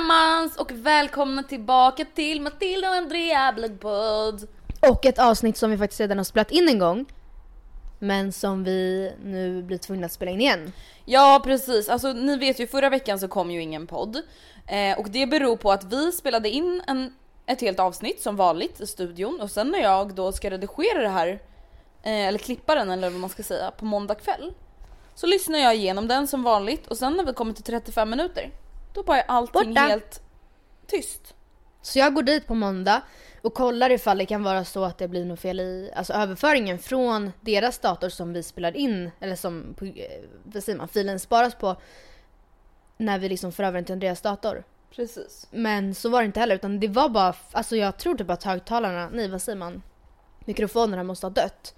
Allesammans och välkomna tillbaka till Matilda och Andrea Bloodpodd. Och ett avsnitt som vi faktiskt redan har spelat in en gång. Men som vi nu blir tvungna att spela in igen. Ja precis, alltså ni vet ju förra veckan så kom ju ingen podd. Eh, och det beror på att vi spelade in en, ett helt avsnitt som vanligt i studion och sen när jag då ska redigera det här, eh, eller klippa den eller vad man ska säga, på måndag kväll. Så lyssnar jag igenom den som vanligt och sen när vi kommer till 35 minuter, då bara är allting Borta. helt tyst. Så jag går dit på måndag och kollar ifall det kan vara så att det blir något fel i alltså överföringen från deras dator som vi spelar in, eller som eh, vad säger man, filen sparas på när vi liksom för över den till Andreas dator. Precis. Men så var det inte heller utan det var bara, alltså jag tror typ att högtalarna, nej vad säger man, mikrofonerna måste ha dött.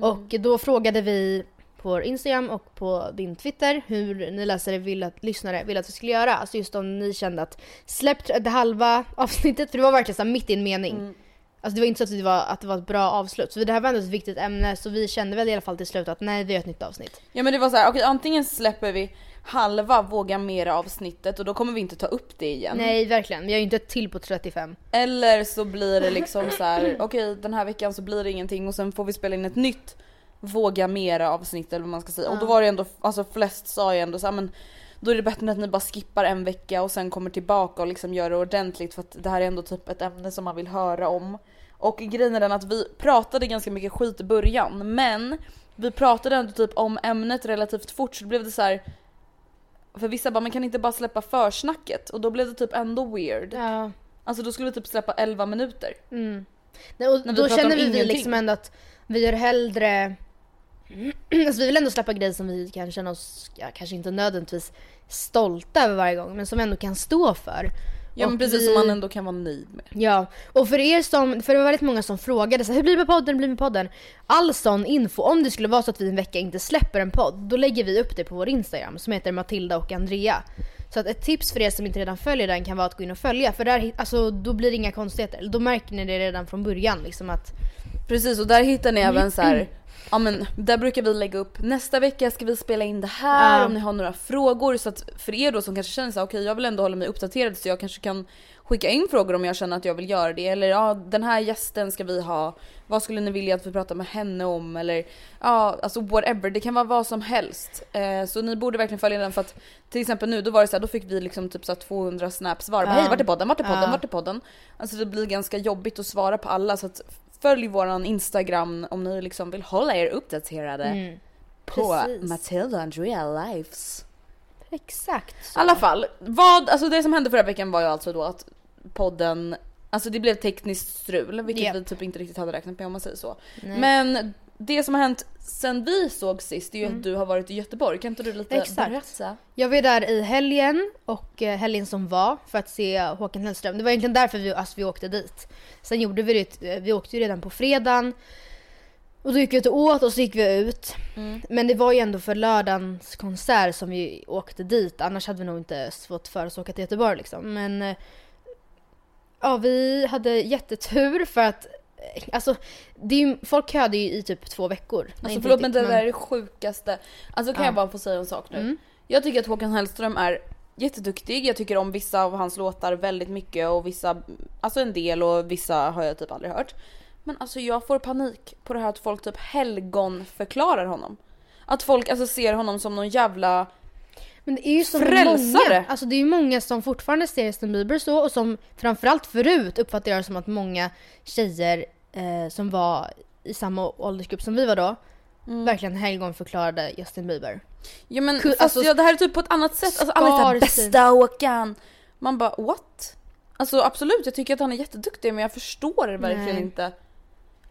Och då frågade vi vår Instagram och på din Twitter hur ni läsare vill att, lyssnare vill att vi skulle göra. Alltså just om ni kände att släppt det halva avsnittet, för det var verkligen så mitt i en mening. Alltså det var inte så att det var, att det var ett bra avslut. Så det här var ändå ett viktigt ämne så vi kände väl i alla fall till slut att nej vi gör ett nytt avsnitt. Ja men det var så här, okej antingen släpper vi halva våga mera avsnittet och då kommer vi inte ta upp det igen. Nej verkligen, vi har ju inte ett till på 35. Eller så blir det liksom så här: okej den här veckan så blir det ingenting och sen får vi spela in ett nytt våga mera avsnitt eller vad man ska säga. Och då var det ändå, alltså flest sa ju ändå så här, men då är det bättre att ni bara skippar en vecka och sen kommer tillbaka och liksom gör det ordentligt för att det här är ändå typ ett ämne som man vill höra om. Och grejen är den att vi pratade ganska mycket skit i början men vi pratade ändå typ om ämnet relativt fort så då blev det så här. För vissa bara, man kan inte bara släppa försnacket och då blev det typ ändå weird. Ja. Alltså då skulle vi typ släppa 11 minuter. Mm. Nej, och då känner vi ingenting. liksom ändå att vi gör hellre... alltså vi vill ändå släppa grejer som vi kan känna oss, ja, kanske inte nödvändigtvis stolta över varje gång, men som vi ändå kan stå för. Ja men precis vi- som man ändå kan vara nöjd med. Ja, och för er som, för det var väldigt många som frågade så här, hur blir det med podden, hur blir det med podden? All sån info, om det skulle vara så att vi en vecka inte släpper en podd, då lägger vi upp det på vår Instagram som heter Matilda och Andrea. Så att ett tips för er som inte redan följer den kan vara att gå in och följa, för där, alltså, då blir det inga konstigheter. Då märker ni det redan från början liksom att Precis och där hittar ni även så här. Ja men där brukar vi lägga upp nästa vecka ska vi spela in det här Ja. om ni har några frågor. Så att för er då som kanske känner så okej jag vill ändå hålla mig uppdaterad så jag kanske kan skicka in frågor om jag känner att jag vill göra det. Eller ja den här gästen ska vi ha. Vad skulle ni vilja att vi pratar med henne om? Eller ja alltså whatever. Det kan vara vad som helst. Eh, så ni borde verkligen följa den för att till exempel nu då var det så här, då fick vi liksom typ så här 200 snaps var. Ja. hej vart är podden? Vart är podden? Ja. vart är podden? Alltså det blir ganska jobbigt att svara på alla så att följ våran instagram om ni liksom vill hålla er uppdaterade Mm. på Precis. Matilda Andrea Lives. Exakt. I alla fall, vad, alltså det som hände förra veckan var ju alltså då att podden, alltså det blev tekniskt strul vilket Japp. vi typ inte riktigt hade räknat med om man säger så. Nej. Men det som har hänt sen vi såg sist är ju att du har varit i Göteborg, kan inte du lite Mm. Exakt. berätta? Jag var där i helgen och eh, helgen som var för att se Håkan Hellström. Det var egentligen därför vi, alltså, vi åkte dit. Sen gjorde vi det, eh, vi åkte ju redan på fredagen. Och då gick vi ut och åt och så gick vi ut. Men det var ju ändå för lördagens konsert som vi åkte dit. Annars hade vi nog inte fått för oss att åka till Göteborg liksom. Men eh, ja, vi hade jättetur för att Alltså, det är ju, folk köade ju i typ två veckor. Alltså förlåt men det där är det sjukaste. Alltså kan Ja. jag bara få säga en sak nu? Mm. Jag tycker att Håkan Hellström är jätteduktig, jag tycker om vissa av hans låtar väldigt mycket och vissa, alltså en del och vissa har jag typ aldrig hört. Men alltså jag får panik på det här att folk typ helgonförklarar honom. Att folk alltså ser honom som någon jävla Men det är ju så Frälsare! många, alltså det är ju många som fortfarande ser Justin Bieber så och som framförallt förut uppfattar jag det som att många tjejer eh, som var i samma åldersgrupp som vi var då verkligen helgonförklarade Justin Bieber. Ja men Ku- fast alltså, ja, det här är typ på ett annat sätt. Alltså alla är såhär bästa Håkan. Man bara what? Alltså absolut jag tycker att han är jätteduktig men jag förstår det verkligen Nej. inte.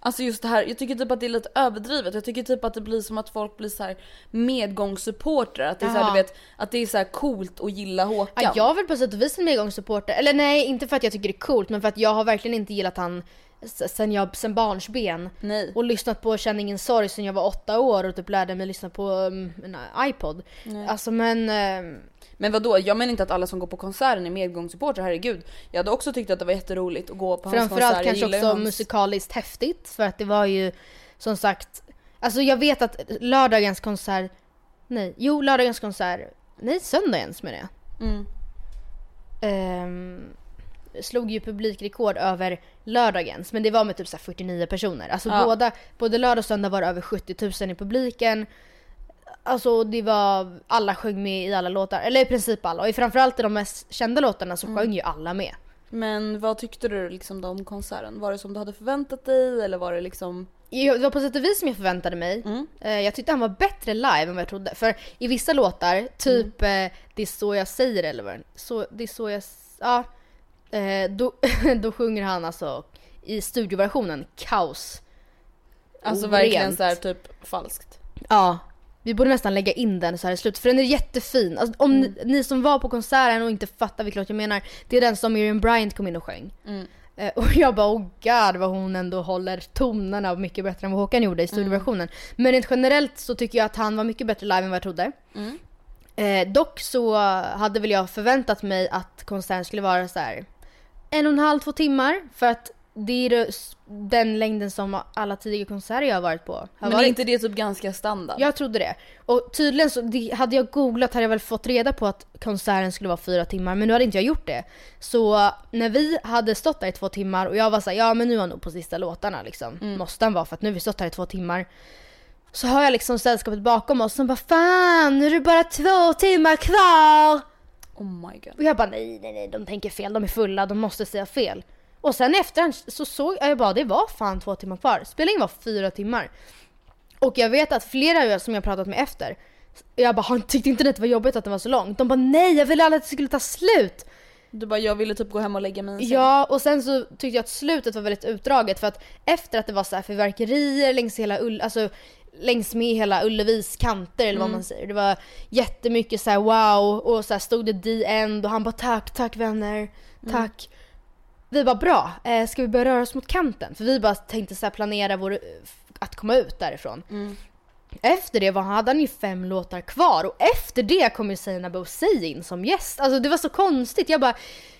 Alltså just det här, jag tycker typ att det är lite överdrivet. Jag tycker typ att det blir som att folk blir så här medgångssupportrar. Att det är så här, du vet, att det är så coolt att gilla Håkan. Ja, jag är väl på sätt och vis en medgångssupporter. Eller nej, inte för att jag tycker det är coolt men för att jag har verkligen inte gillat han sen, jag, sen barnsben. Nej. Och lyssnat på Känn ingen sorg sen jag var åtta år och typ lärde mig lyssna på um, en iPod. Alltså men... ehm, Men vadå, jag menar inte att alla som går på konserten är medgångssupportrar, herregud. Jag hade också tyckt att det var jätteroligt att gå på hans Framförallt konsert. Jag kanske också hans- musikaliskt häftigt för att det var ju som sagt Alltså jag vet att lördagens konsert Nej, jo lördagens konsert Nej söndagens menar jag Mm. Ehm, Slog ju publikrekord över lördagens men det var med typ så här 49 personer Alltså Ja. båda, både lördag och söndag var det över 70 000 i publiken Alltså det var, alla sjöng med i alla låtar, eller i princip alla och framförallt i de mest kända låtarna så sjöng ju alla med Men vad tyckte du liksom då om konserten? Var det som du hade förväntat dig eller var det liksom... Jag- Det var på sätt och vis som jag förväntade mig. Mm. Eh, Jag tyckte han var bättre live än vad jag trodde. För i vissa låtar, typ Mm. eh, Det är så jag säger eller vad så, Det är så jag... Ja. Eh, Då, då sjunger han alltså i studioversionen kaos. Alltså Orent. verkligen så här typ falskt. Ja. Vi borde nästan lägga in den så här i slutet för den är jättefin. Alltså, om ni, ni som var på konserten och inte fattar vilken låt jag menar. Det är den som Miriam Bryant kom in och sjöng. Mm. Eh, Och jag bara oh god vad hon ändå håller tonerna mycket bättre än vad Håkan gjorde i studioversionen. Men rent generellt så tycker jag att han var mycket bättre live än vad jag trodde. Mm. Eh, dock så hade väl jag förväntat mig att konserten skulle vara så här en och en halv, två timmar. För att det är den längden som alla tidigare konserter jag har varit på har Men är varit. inte det typ ganska standard? Jag trodde det. Och tydligen så, hade jag googlat hade jag väl fått reda på att konserten skulle vara fyra timmar, men nu hade inte jag gjort det. Så när vi hade stått där i två timmar och jag var såhär, ja men nu är han nog på sista låtarna liksom. Måste han vara för att nu har vi stått här i två timmar. Så hör jag liksom sällskapet bakom oss som bara fan, nu är det bara två timmar kvar! Oh my god. Och jag bara nej, nej, nej, de tänker fel, de är fulla, de måste säga fel. Och sen efterhand så såg jag bara, det var fan två timmar kvar. Spelningen var fyra timmar. Och jag vet att flera som jag pratat med efter, jag bara, "Han tyckte inte det var jobbigt att det var så långt? De bara, nej jag ville aldrig att det skulle ta slut. Du bara, jag ville typ gå hem och lägga mig. Ja, och sen så tyckte jag att slutet var väldigt utdraget för att efter att det var så här fyrverkerier längs hela Ull, alltså längs med hela Ullevis kanter eller vad man säger. Det var jättemycket så här wow och så här stod det the end och han bara tack, tack vänner, tack. Vi bara bra, eh, ska vi börja röra oss mot kanten? För vi bara tänkte så här planera vår, att komma ut därifrån. Efter det var, hade han ju fem låtar kvar och efter det kom ju Seinabo in som gäst. Alltså det var så konstigt. Jag bara,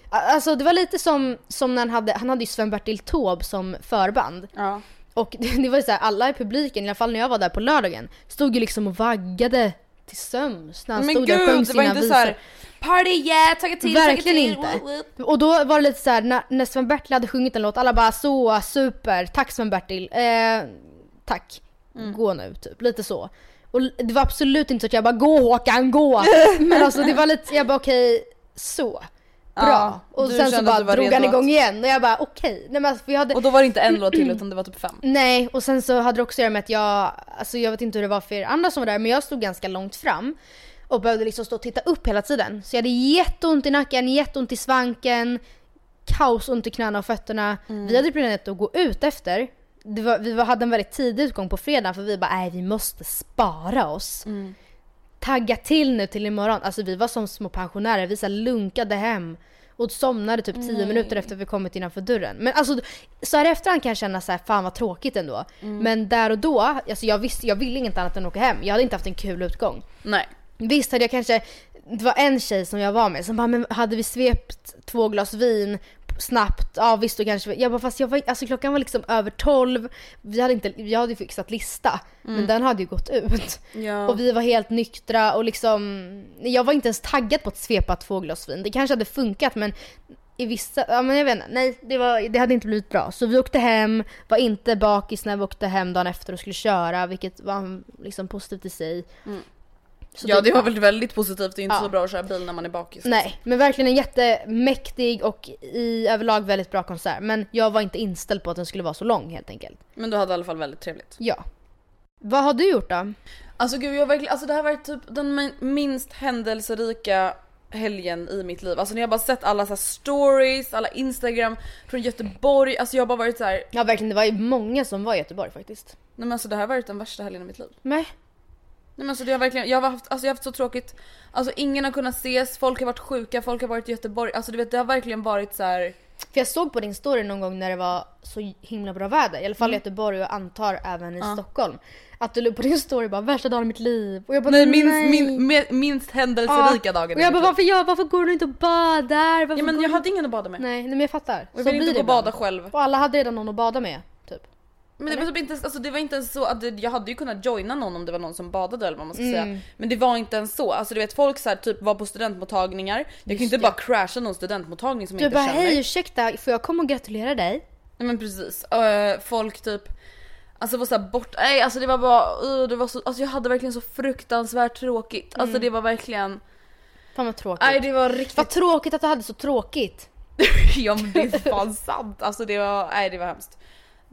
alltså det var lite som, som när han hade, han hade ju Sven-Bertil Taube som förband. Ja. Och det, var ju så här, alla i publiken, i alla fall när jag var där på lördagen, stod ju liksom och vaggade till sömns när han Men stod där och sjöng gud, sina visor. såhär party yeah, tagga till, Verkligen till. inte. Och då var det lite så här, när, när Sven-Bertil hade sjungit en låt, alla bara så, super, tack Sven-Bertil, eh, tack, Mm. gå nu typ, lite så. Och det var absolut inte så att jag bara gå Håkan, gå! Men alltså det var lite, jag bara okej, så. Bra. Och sen så bara drog han igång igen och jag bara okej. Nej men alltså, för jag hade... Och då var det inte en låt till utan det var typ fem. Nej, och sen så hade det också att göra med att jag, alltså jag vet inte hur det var för er andra som var där, men jag stod ganska långt fram. och behövde liksom stå och titta upp hela tiden. Så jag hade jätteont i nacken, jätteont i svanken, kaosont i knäna och fötterna. Vi hade planerat att gå ut efter. Var, vi var, hade en väldigt tidig utgång på fredag för vi bara nej vi måste spara oss. Tagga till nu till imorgon. Alltså vi var som små pensionärer, vi så lunkade hem och somnade typ 10 minuter efter vi kommit innanför dörren. Men alltså så här efterhand kan jag känna så här, fan vad tråkigt ändå. Men där och då, alltså jag visste, jag ville inget annat än att åka hem. Jag hade inte haft en kul utgång. Nej. Visst hade jag kanske, det var en tjej som jag var med som bara, men hade vi svept två glas vin snabbt, ja visst då kanske jag bara fast jag var, alltså klockan var liksom över 12, vi hade inte, jag hade ju fixat lista, men den hade ju gått ut. Ja. Och vi var helt nyktra och liksom, jag var inte ens taggad på att svepa två glas vin. Det kanske hade funkat men i vissa, ja men jag vet inte, nej det, var, det hade inte blivit bra. Så vi åkte hem, var inte bakis när vi åkte hem dagen efter och skulle köra vilket var liksom positivt i sig. Så ja det var väl väldigt positivt, det är inte Ja. så bra att köra bil när man är bakis. Nej, men verkligen en jättemäktig och i överlag väldigt bra konsert. Men jag var inte inställd på att den skulle vara så lång helt enkelt. Men du hade i alla fall väldigt trevligt. Ja. Vad har du gjort då? Alltså gud jag verkligen, alltså det här var typ den min- minst händelserika helgen i mitt liv. Alltså när jag bara sett alla så stories, alla instagram från Göteborg, alltså jag har bara varit så här. Ja verkligen, det var ju många som var i Göteborg faktiskt. nej men alltså det här har varit den värsta helgen i mitt liv. Nej. Nej men alltså det har verkligen, jag har haft, alltså jag har haft så tråkigt. Alltså ingen har kunnat ses, folk har varit sjuka, folk har varit i Göteborg. Alltså du vet det har verkligen varit så här. För jag såg på din story någon gång när det var så himla bra väder. I alla fall i Göteborg och jag antar även i Stockholm. Att du låg på din story bara värsta dagen i mitt liv. Och jag bara Nej, minst, min, minst händelserika Ja. dagen Och jag bara varför, jag, varför går du inte och badar? Varför Ja men jag du- hade ingen att bada med. Nej, nej men jag fattar. Och jag Så vill inte gå och bada själv. Och alla hade redan någon att bada med. Typ. Men det var, typ inte, ens- alltså det var inte ens så att jag hade ju kunnat joina någon om det var någon som badade eller vad man ska Mm. säga. Men det var inte ens så. Alltså du vet folk så här, typ var på studentmottagningar. Jag kan ju inte det. bara crasha någon studentmottagning som Du jag inte bara känner. hej ursäkta, får jag komma och gratulera dig? Nej men precis. Eh, folk typ Alltså var såhär bort, nej alltså det var bara, uh, det var så, alltså jag hade verkligen så fruktansvärt tråkigt. Alltså det var verkligen, Fan vad tråkigt. nej det var riktigt, Vad tråkigt att du hade så tråkigt. ja men det är fan sant. Alltså det var, nej det var hemskt.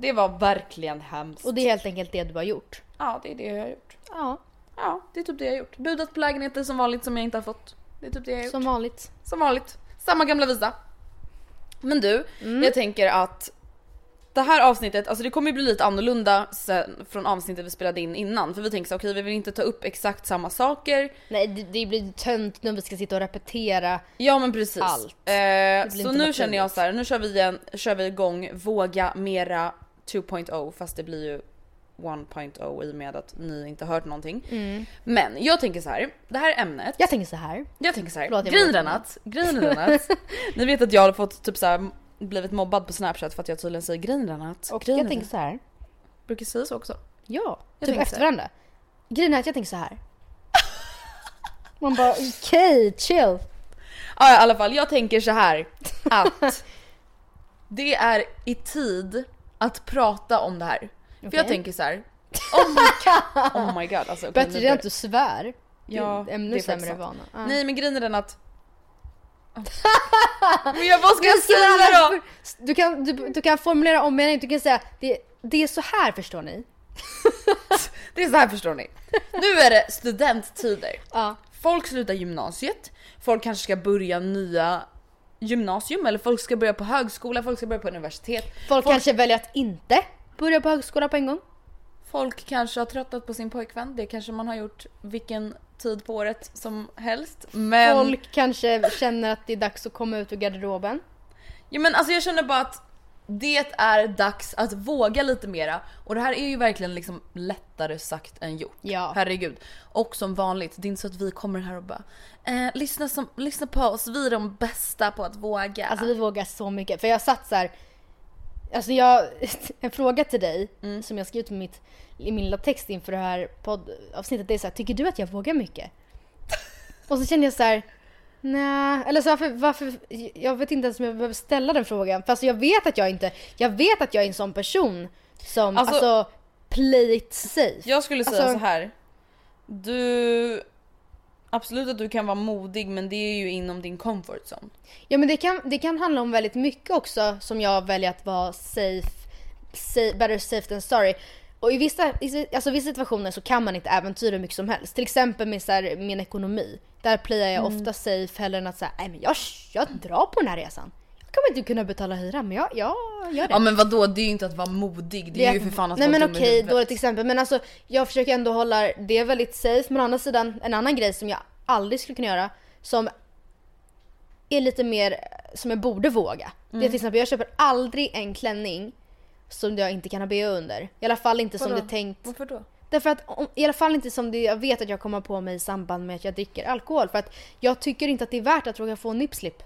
Det var verkligen hemskt. Och det är helt enkelt det du har gjort. Ja det är det jag har gjort. Ja, Ja det är typ det jag har gjort. Budat på lägenheter som vanligt som jag inte har fått. Det är typ det jag har gjort. som vanligt. Som vanligt. Samma gamla visa. Men du, jag tänker att det här avsnittet, alltså det kommer ju bli lite annorlunda sen från avsnittet vi spelade in innan. För vi tänker så okej vi vill inte ta upp exakt samma saker. Nej det, det blir tönt när vi ska sitta och repetera. Ja men precis. Allt. Eh, så nu känner jag så här, nu kör vi, en, kör vi igång Våga Mera 2.0 fast det blir ju 1.0 i och med att ni inte hört någonting. Men jag tänker så här, det här ämnet Jag tänker så här. Jag tänker såhär, Förlåt, jag grejen att, grejen att, ni vet att jag har fått typ såhär blivit mobbad på snapchat för att jag tydligen säger grejen är att, Och jag tänker så här. brukar säga så också. Ja, Jag typ efter så här. varandra. Grejen är att jag tänker så här. Man bara okej, chill. Ja i alla fall, jag tänker så här att det är i tid att prata om det här. För jag tänker så här. Oh my god, oh my god alltså. okej, Bättre det att du svär. Ja, det är ännu sämre vana. Ja. Nej men grejen är den att... Men jag, vad ska jag säga då? Du kan, du, du kan formulera om meningen, du kan säga det, det är så här förstår ni. Det är så här förstår ni. Nu är det studenttider. Ja. Folk slutar gymnasiet, folk kanske ska börja nya gymnasium eller folk ska börja på högskola, folk ska börja på universitet. Folk, kanske väljer att inte börja på högskola på en gång. Folk kanske har tröttat på sin pojkvän, det kanske man har gjort vilken tid på året som helst. Men, Folk kanske känner att det är dags att komma ut ur garderoben. ja, men alltså jag känner bara att det är dags att våga lite mera. Och det här är ju verkligen liksom lättare sagt än gjort. Ja. Herregud. Och som vanligt, det är inte så att vi kommer här och bara eh, lyssna, som, lyssna på oss, vi är de bästa på att våga. Alltså vi vågar så mycket. För jag satt så här. Alltså jag, en fråga till dig Mm. som jag skrivit i, mitt, i min lilla text inför det här poddavsnittet. Det är så här, tycker du att jag vågar mycket? Och så kände jag så här. Nej, eller så varför, varför, jag vet inte ens om jag behöver ställa den frågan. Fast jag vet att jag inte, jag vet att jag är en sån person som, Alltså- alltså, play it safe. Jag skulle säga Alltså- så här. Du... Absolut att du kan vara modig men det är ju inom din comfort zone. Ja men det kan, det kan handla om väldigt mycket också som jag väljer att vara safe, safe better safe than sorry. Och i vissa, i, alltså vissa situationer så kan man inte äventyra hur mycket som helst. Till exempel med så här, min ekonomi. Där playar jag Mm. ofta safe hellre än att säga, men jag, jag drar på den här resan. Jag kommer inte kunna betala hyran men jag, jag gör det. Ja men vadå, det är ju inte att vara modig, det är ju för fan att Nej vara men okej, huvudet. dåligt exempel. Men alltså jag försöker ändå hålla det väldigt safe. Men å andra sidan, en annan grej som jag aldrig skulle kunna göra. Som är lite mer, som jag borde våga. Det är Mm. till exempel, jag köper aldrig en klänning som jag inte kan ha bh under. I alla fall inte som Vadå? det är tänkt. Varför då? Därför att om, i alla fall inte som det jag vet att jag kommer på mig i samband med att jag dricker alkohol. För att jag tycker inte att det är värt att råka få en nipslip.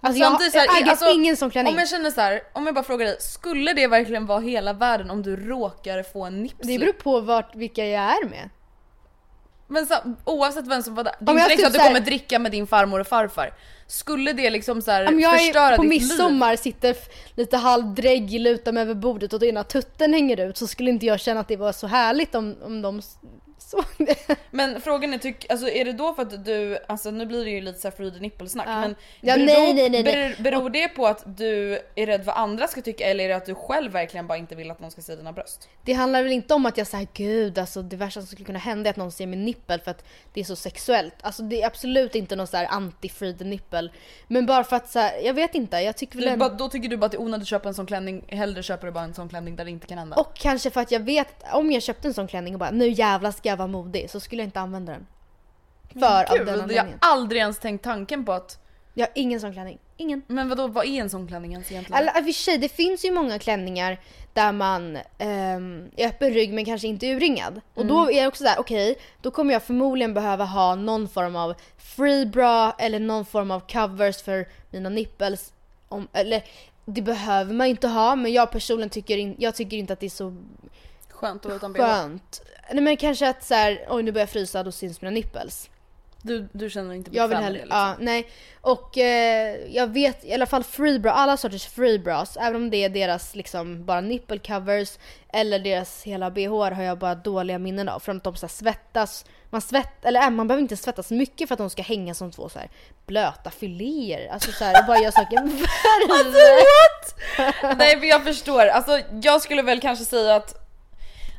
Alltså jag, Samtidigt så här, jag äger alltså, ingen sån klänning. Om jag känner så här, om jag bara frågar dig, skulle det verkligen vara hela världen om du råkar få en nipslip? Det beror på vart, vilka jag är med. Men så, oavsett vem som var där, det är jag inte typ att du här- kommer dricka med din farmor och farfar. Skulle det liksom så här Om jag förstöra är på ditt midsommar sitter f- lite halvdräggig, lutar mig över bordet och ena tutten hänger ut så skulle inte jag känna att det var så härligt om, om de såg det. Men frågan är, tyck, alltså, är det då för att du, alltså nu blir det ju lite såhär free the nipple snack Ja. men Ja, beror, nej, nej, nej, nej. Beror, beror det på att du är rädd vad andra ska tycka eller är det att du själv verkligen bara inte vill att någon ska se dina bröst? Det handlar väl inte om att jag säger gud alltså det värsta som skulle kunna hända är att någon ser min nippel för att det är så sexuellt. Alltså det är absolut inte någon så här anti-free the nipple. Men bara för att så här, jag vet inte, jag tycker väl Du, ändå... bara, då tycker du bara att det är onödigt att köpa en sån klänning, hellre köper du bara en sån klänning där det inte kan hända? Och kanske för att jag vet, om jag köpte en sån klänning och bara nu jävlar ska jag vara modig så skulle jag inte använda den. För av Gud, den jag anledningen. har aldrig ens tänkt tanken på att Jag har ingen sån klänning. Ingen. Men vadå, vad är en sån klänning ens egentligen? Eller i och för sig, det finns ju många klänningar där man um, är öppen rygg men kanske inte urringad. Och då är det också där, okej, då kommer jag förmodligen behöva ha någon form av free bra eller någon form av covers för mina nipples. Om, eller det behöver man inte ha men jag personligen tycker, in, jag tycker inte att det är så Skönt att vara utan skönt. Nej men kanske att så här, oj nu börjar jag frysa, då syns mina nipples. Du, du känner inte Jag vill bekväm med hellre, det liksom. ja nej. Och eh, jag vet i alla fall freebra, alla sorters freebras, även om det är deras liksom bara nipple covers eller deras hela bh har jag bara dåliga minnen av. För att de så svettas, man svett, eller äh, man behöver inte svettas mycket för att de ska hänga som två så här blöta filéer. Alltså så här, och bara gör saker värre. Nej men jag förstår, alltså jag skulle väl kanske säga att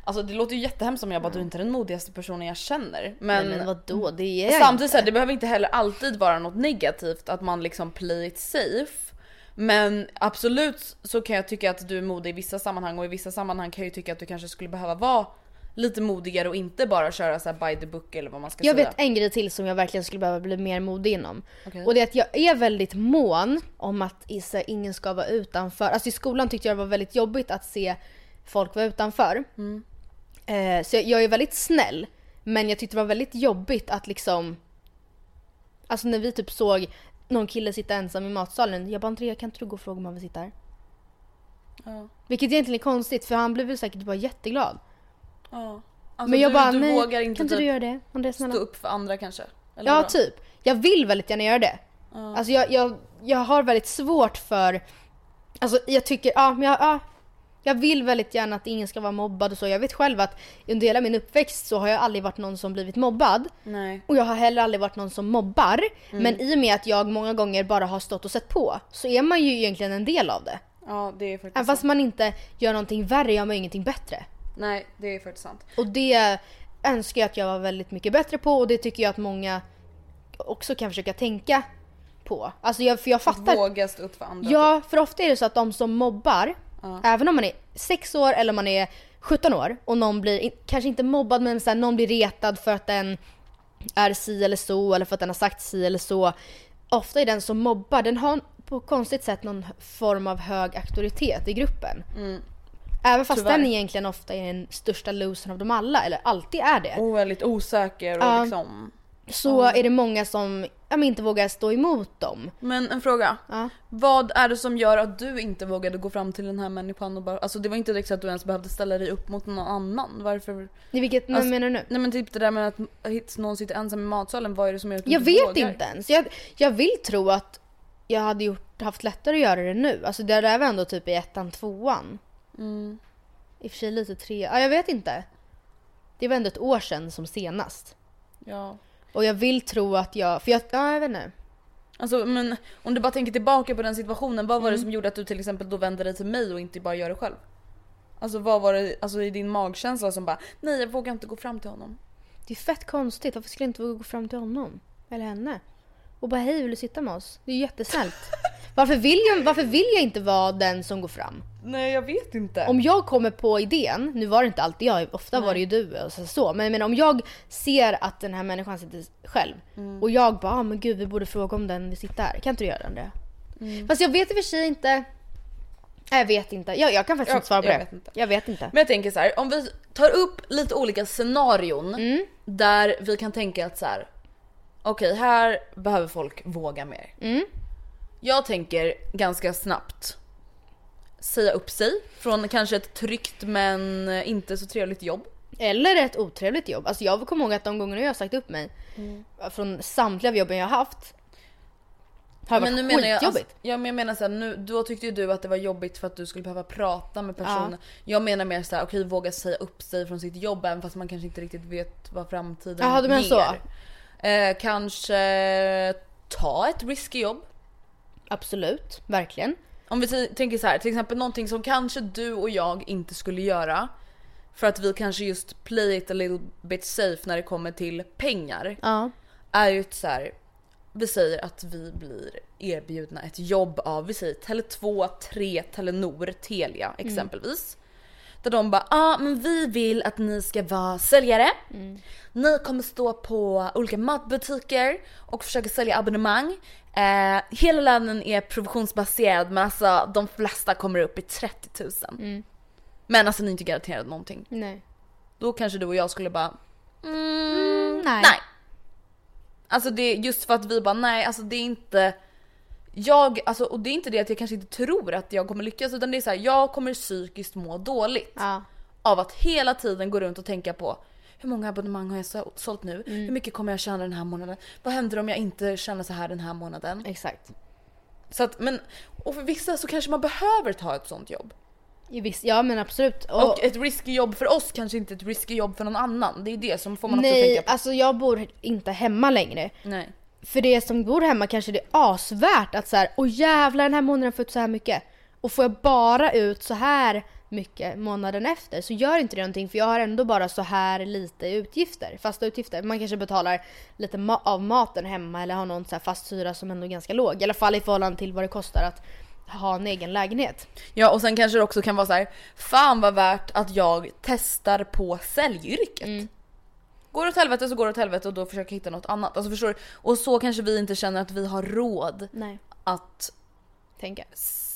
Alltså det låter ju jättehemskt om jag bara du är inte den modigaste personen jag känner men, Nej, men vadå, det är jag Samtidigt inte. så här, det behöver inte heller alltid vara något negativt att man liksom play it safe Men absolut så kan jag tycka att du är modig i vissa sammanhang och i vissa sammanhang kan jag ju tycka att du kanske skulle behöva vara lite modigare och inte bara köra så här by the book eller vad man ska Jag säga vet en grej till som jag verkligen skulle behöva bli mer modig inom. Okej. Och det är att jag är väldigt mån om att Issa, ingen ska vara utanför. Alltså i skolan tyckte jag det var väldigt jobbigt att se folk vara utanför. Eh, så jag, jag är väldigt snäll. Men jag tyckte det var väldigt jobbigt att liksom... Alltså när vi typ såg någon kille sitta ensam i matsalen. Jag bara Andrea kan inte du gå och fråga om han vill sitta här? Ja. Vilket egentligen är konstigt för han blev väl säkert bara jätteglad. Ja. Alltså, men jag du, bara du nej, vågar inte kan inte typ du göra det? Andrea snälla. stå upp för andra kanske? Eller Ja, vadå? typ. Jag vill väldigt gärna göra det. Alltså jag, jag, jag har väldigt svårt för... Alltså jag tycker, ja men jag, ja, jag vill väldigt gärna att ingen ska vara mobbad och så. Jag vet själv att under hela min uppväxt så har jag aldrig varit någon som blivit mobbad. Nej. Och jag har heller aldrig varit någon som mobbar. Men i och med att jag många gånger bara har stått och sett på så är man ju egentligen en del av det. Ja det är faktiskt Även fast man inte gör någonting värre gör man ju ingenting bättre. Nej det är faktiskt sant. Och det önskar jag att jag var väldigt mycket bättre på och det tycker jag att många också kan försöka tänka på. Alltså jag, för jag fattar. Våga stå upp för andra. Ja, för ofta är det så att de som mobbar, även om man är 6 år eller man är 17 år och någon blir, kanske inte mobbad men så här, någon blir retad för att den är si eller så eller för att den har sagt si eller så. Ofta är den som mobbar, den har på konstigt sätt någon form av hög auktoritet i gruppen. Även fast Mm. Tyvärr. den egentligen ofta är den största losern av dem alla, eller alltid är det. Och väldigt osäker och Ja. liksom. Så är det många som ja, inte vågar stå emot dem. Men en fråga. Ja. Vad är det som gör att du inte vågade gå fram till den här människan och bara, alltså det var inte direkt så att du ens behövde ställa dig upp mot någon annan. Varför? I vilket, Alltså, menar du nu? Nej men typ det där med att någon sitter ensam i matsalen, vad är det som gör att du Jag inte vet vågar? inte ens. Jag, jag vill tro att jag hade gjort, haft lättare att göra det nu. Alltså det där var ändå typ i ettan, tvåan. Mm. I och för sig lite tre, ja jag vet inte. Det var ändå ett år sedan som senast. Ja. Och jag vill tro att jag, för jag, ja jag vet inte. Alltså men om du bara tänker tillbaka på den situationen, vad var Mm. det som gjorde att du till exempel då vände dig till mig och inte bara gör det själv? Alltså vad var det alltså, i din magkänsla som bara nej jag vågar inte gå fram till honom? Det är fett konstigt. Varför skulle jag inte våga gå fram till honom? Eller henne? Och bara hej, vill du sitta med oss? Det är ju jättesnällt. Varför vill, jag, varför vill jag inte vara den som går fram? Nej jag vet inte. Om jag kommer på idén, nu var det inte alltid jag, ofta var det ju du och så, så men, men om jag ser att den här människan sitter själv Mm. och jag bara ah, men gud vi borde fråga om den vill sitta här. Kan inte du göra det? Mm. Fast jag vet i och för sig inte. Nej, Jag vet inte. Jag, jag kan faktiskt Jag- inte svara på jag det. vet inte. Jag vet inte. Men jag tänker så här, om vi tar upp lite olika scenarion Mm. där vi kan tänka att så här. okej här behöver folk våga mer. Mm. Jag tänker ganska snabbt säga upp sig från kanske ett tryggt men inte så trevligt jobb. Eller ett otrevligt jobb. Alltså jag kommer ihåg att de gångerna jag har sagt upp mig Mm. från samtliga jobben jag har haft har men nu menar jag, alltså, ja, men jag menar såhär, nu, då tyckte ju du att det var jobbigt för att du skulle behöva prata med personer. Jag menar mer såhär, okej våga säga upp sig från sitt jobb även fast man kanske inte riktigt vet vad framtiden Jaha, du menar ger. så? Eh, kanske ta ett risky jobb. Absolut, verkligen. Om vi tänker så här, till exempel någonting som kanske du och jag inte skulle göra. För att vi kanske just play it a little bit safe när det kommer till pengar. Ja. Är ju så här, vi säger att vi blir erbjudna ett jobb av, vi säger Tele2, 3, Telenor, Telia exempelvis. Där de bara, ja ah, men vi vill att ni ska vara säljare. Ni kommer stå på olika matbutiker och försöka sälja abonnemang. Eh, hela lönen är provisionsbaserad men alltså de flesta kommer upp i 30 000. Men alltså ni är inte garanterade någonting. Nej. Då kanske du och jag skulle bara, mm, nej. nej. Alltså det just för att vi bara nej, alltså det är inte jag, alltså, och det är inte det att jag kanske inte tror att jag kommer lyckas utan det är så här, jag kommer psykiskt må dåligt Ja. av att hela tiden gå runt och tänka på hur många abonnemang har jag så- sålt nu? Mm. Hur mycket kommer jag tjäna den här månaden? Vad händer om jag inte tjänar så här den här månaden? Exakt. Så att, men, och för vissa så kanske man behöver ta ett sånt jobb. Ja men absolut. Och, Och ett risky jobb för oss kanske inte är ett risky jobb för någon annan. Det är det som får man också nej, tänka på. alltså jag bor inte hemma längre. Nej. För det som bor hemma kanske det är asvärt att så här, åh jävlar den här månaden jag fått så här mycket. Och får jag bara ut så här mycket månaden efter så gör inte det någonting för jag har ändå bara så här lite utgifter, fasta utgifter. Man kanske betalar lite ma- av maten hemma eller har någon så här fast hyra som ändå är ganska låg. I alla fall i förhållande till vad det kostar att ha en egen lägenhet. Ja och sen kanske det också kan vara så här, fan vad värt att jag testar på säljyrket. Går det åt helvete så går det åt helvete och då försöker jag hitta något annat. Alltså förstår du? Och så kanske vi inte känner att vi har råd Nej. att Tänka.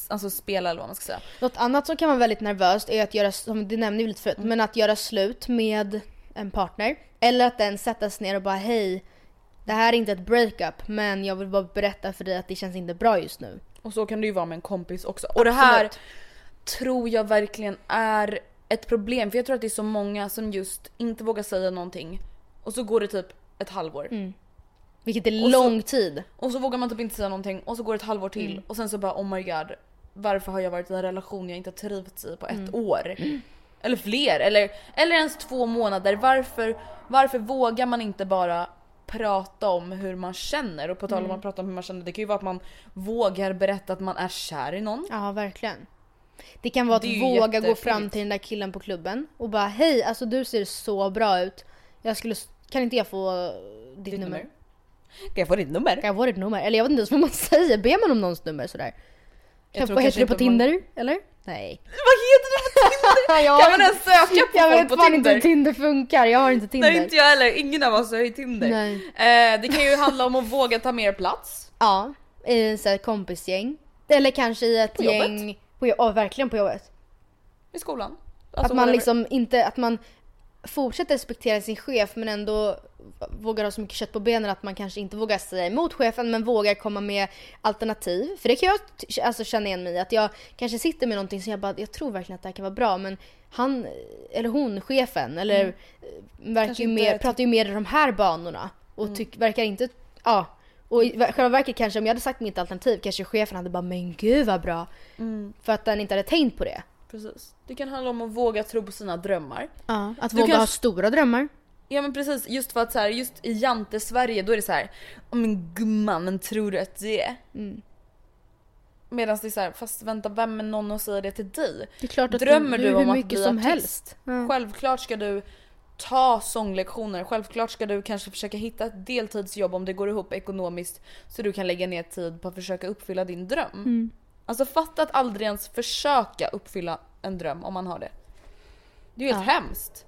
Alltså, spela eller vad man ska säga. Något annat som kan vara väldigt nervöst är att göra, som det nämnde vi lite förut, men att göra slut med en partner. Eller att den sättas ner och bara hej, det här är inte ett breakup men jag vill bara berätta för dig att det känns inte bra just nu. Och så kan det ju vara med en kompis också. Och det här Absolut. tror jag verkligen är ett problem. För jag tror att det är så många som just inte vågar säga någonting. Och så går det typ ett halvår. Vilket är Och så- lång tid. Och så vågar man typ inte säga någonting och så går det ett halvår till Mm. och sen så bara oh my god. Varför har jag varit i en relation jag inte har trivts i på ett Mm. år? Eller fler, eller, eller ens två månader. Varför, varför vågar man inte bara prata om hur man känner? Och på tal om Mm. att prata om hur man känner, det kan ju vara att man vågar berätta att man är kär i någon. Ja, verkligen. Det kan vara att våga gå fram till den där killen på klubben och bara hej, alltså du ser så bra ut. Jag skulle, kan inte jag få ditt, Ditt nummer? nummer? Kan jag få ditt nummer? Kan jag få ditt nummer? Eller jag vet inte ens vad man säger, ber man om någons nummer sådär? Jag vad heter det på inte man- Tinder? Eller? Nej. Vad heter det på Tinder? Jag Kan man ens söka på Jag folk vet på fan inte Tinder? hur Tinder funkar, jag har inte Tinder. Nej inte jag heller, ingen av oss har ju Tinder. Nej. Eh, det kan ju handla om att våga ta mer plats. Ja, i så här kompisgäng. Eller kanske i ett På jobbet? gäng... På jobbet? Ja, verkligen på jobbet. I skolan. att Alltså, man whatever. liksom inte, att man fortsätter respektera sin chef men ändå vågar ha så mycket kött på benen att man kanske inte vågar säga emot chefen men vågar komma med alternativ. För det kan jag alltså känna igen mig i. Att jag kanske sitter med någonting som jag bara, jag tror verkligen att det här kan vara bra men han eller hon, chefen, eller mm. verkar Kanske ju mer, pratar ju mer i de här banorna. Och tyck, verkar inte, ja. Och i själva verket kanske om jag hade sagt mitt alternativ kanske chefen hade bara men gud vad bra. För att den inte hade tänkt på det. Precis. Det kan handla om att våga tro på sina drömmar. Ja, att Du våga kanske- ha stora drömmar. Ja men precis, just för att så här, just i Jante Sverige då är det så här, "Åh, men gumman men tror du att det är? Medan det är så här, fast vänta vem är någon att säga det till dig? Det är klart att Drömmer du, du, hur om att bli som artist? helst. Ja. Självklart ska du ta sånglektioner, självklart ska du kanske försöka hitta ett deltidsjobb om det går ihop ekonomiskt så du kan lägga ner tid på att försöka uppfylla din dröm. Mm. Alltså fatta att aldrig ens försöka uppfylla en dröm om man har det. Det är ju helt hemskt.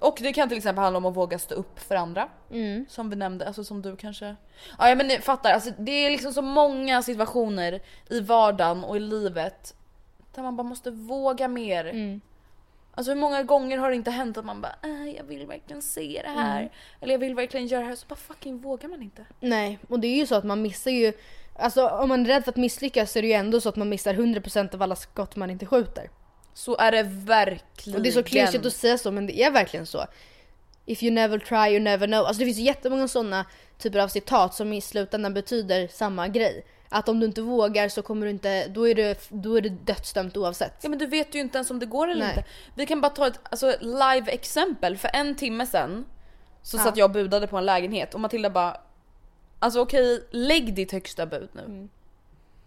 Och det kan till exempel handla om att våga stå upp för andra. Mm. Som vi nämnde, alltså som du kanske... Ja men ni fattar, alltså, det är liksom så många situationer i vardagen och i livet där man bara måste våga mer. Mm. Alltså hur många gånger har det inte hänt att man bara äh, jag vill verkligen se det här. Mm. Eller jag vill verkligen göra det här. Så bara fucking vågar man inte. Nej, och det är ju så att man missar ju... Alltså om man är rädd för att misslyckas så är det ju ändå så att man missar 100% av alla skott man inte skjuter. Så är det verkligen. Och det är så klyschigt att säga så men det är verkligen så. If you never try you never know. Alltså det finns jättemånga sådana typer av citat som i slutändan betyder samma grej. Att om du inte vågar så kommer du inte, då är du, då är du dödsdömt oavsett. Ja men du vet ju inte ens om det går eller Nej. inte. Vi kan bara ta ett alltså, live exempel. För en timme sen så Ja. satt jag och budade på en lägenhet och Matilda bara Alltså okej, lägg ditt högsta bud nu. Mm.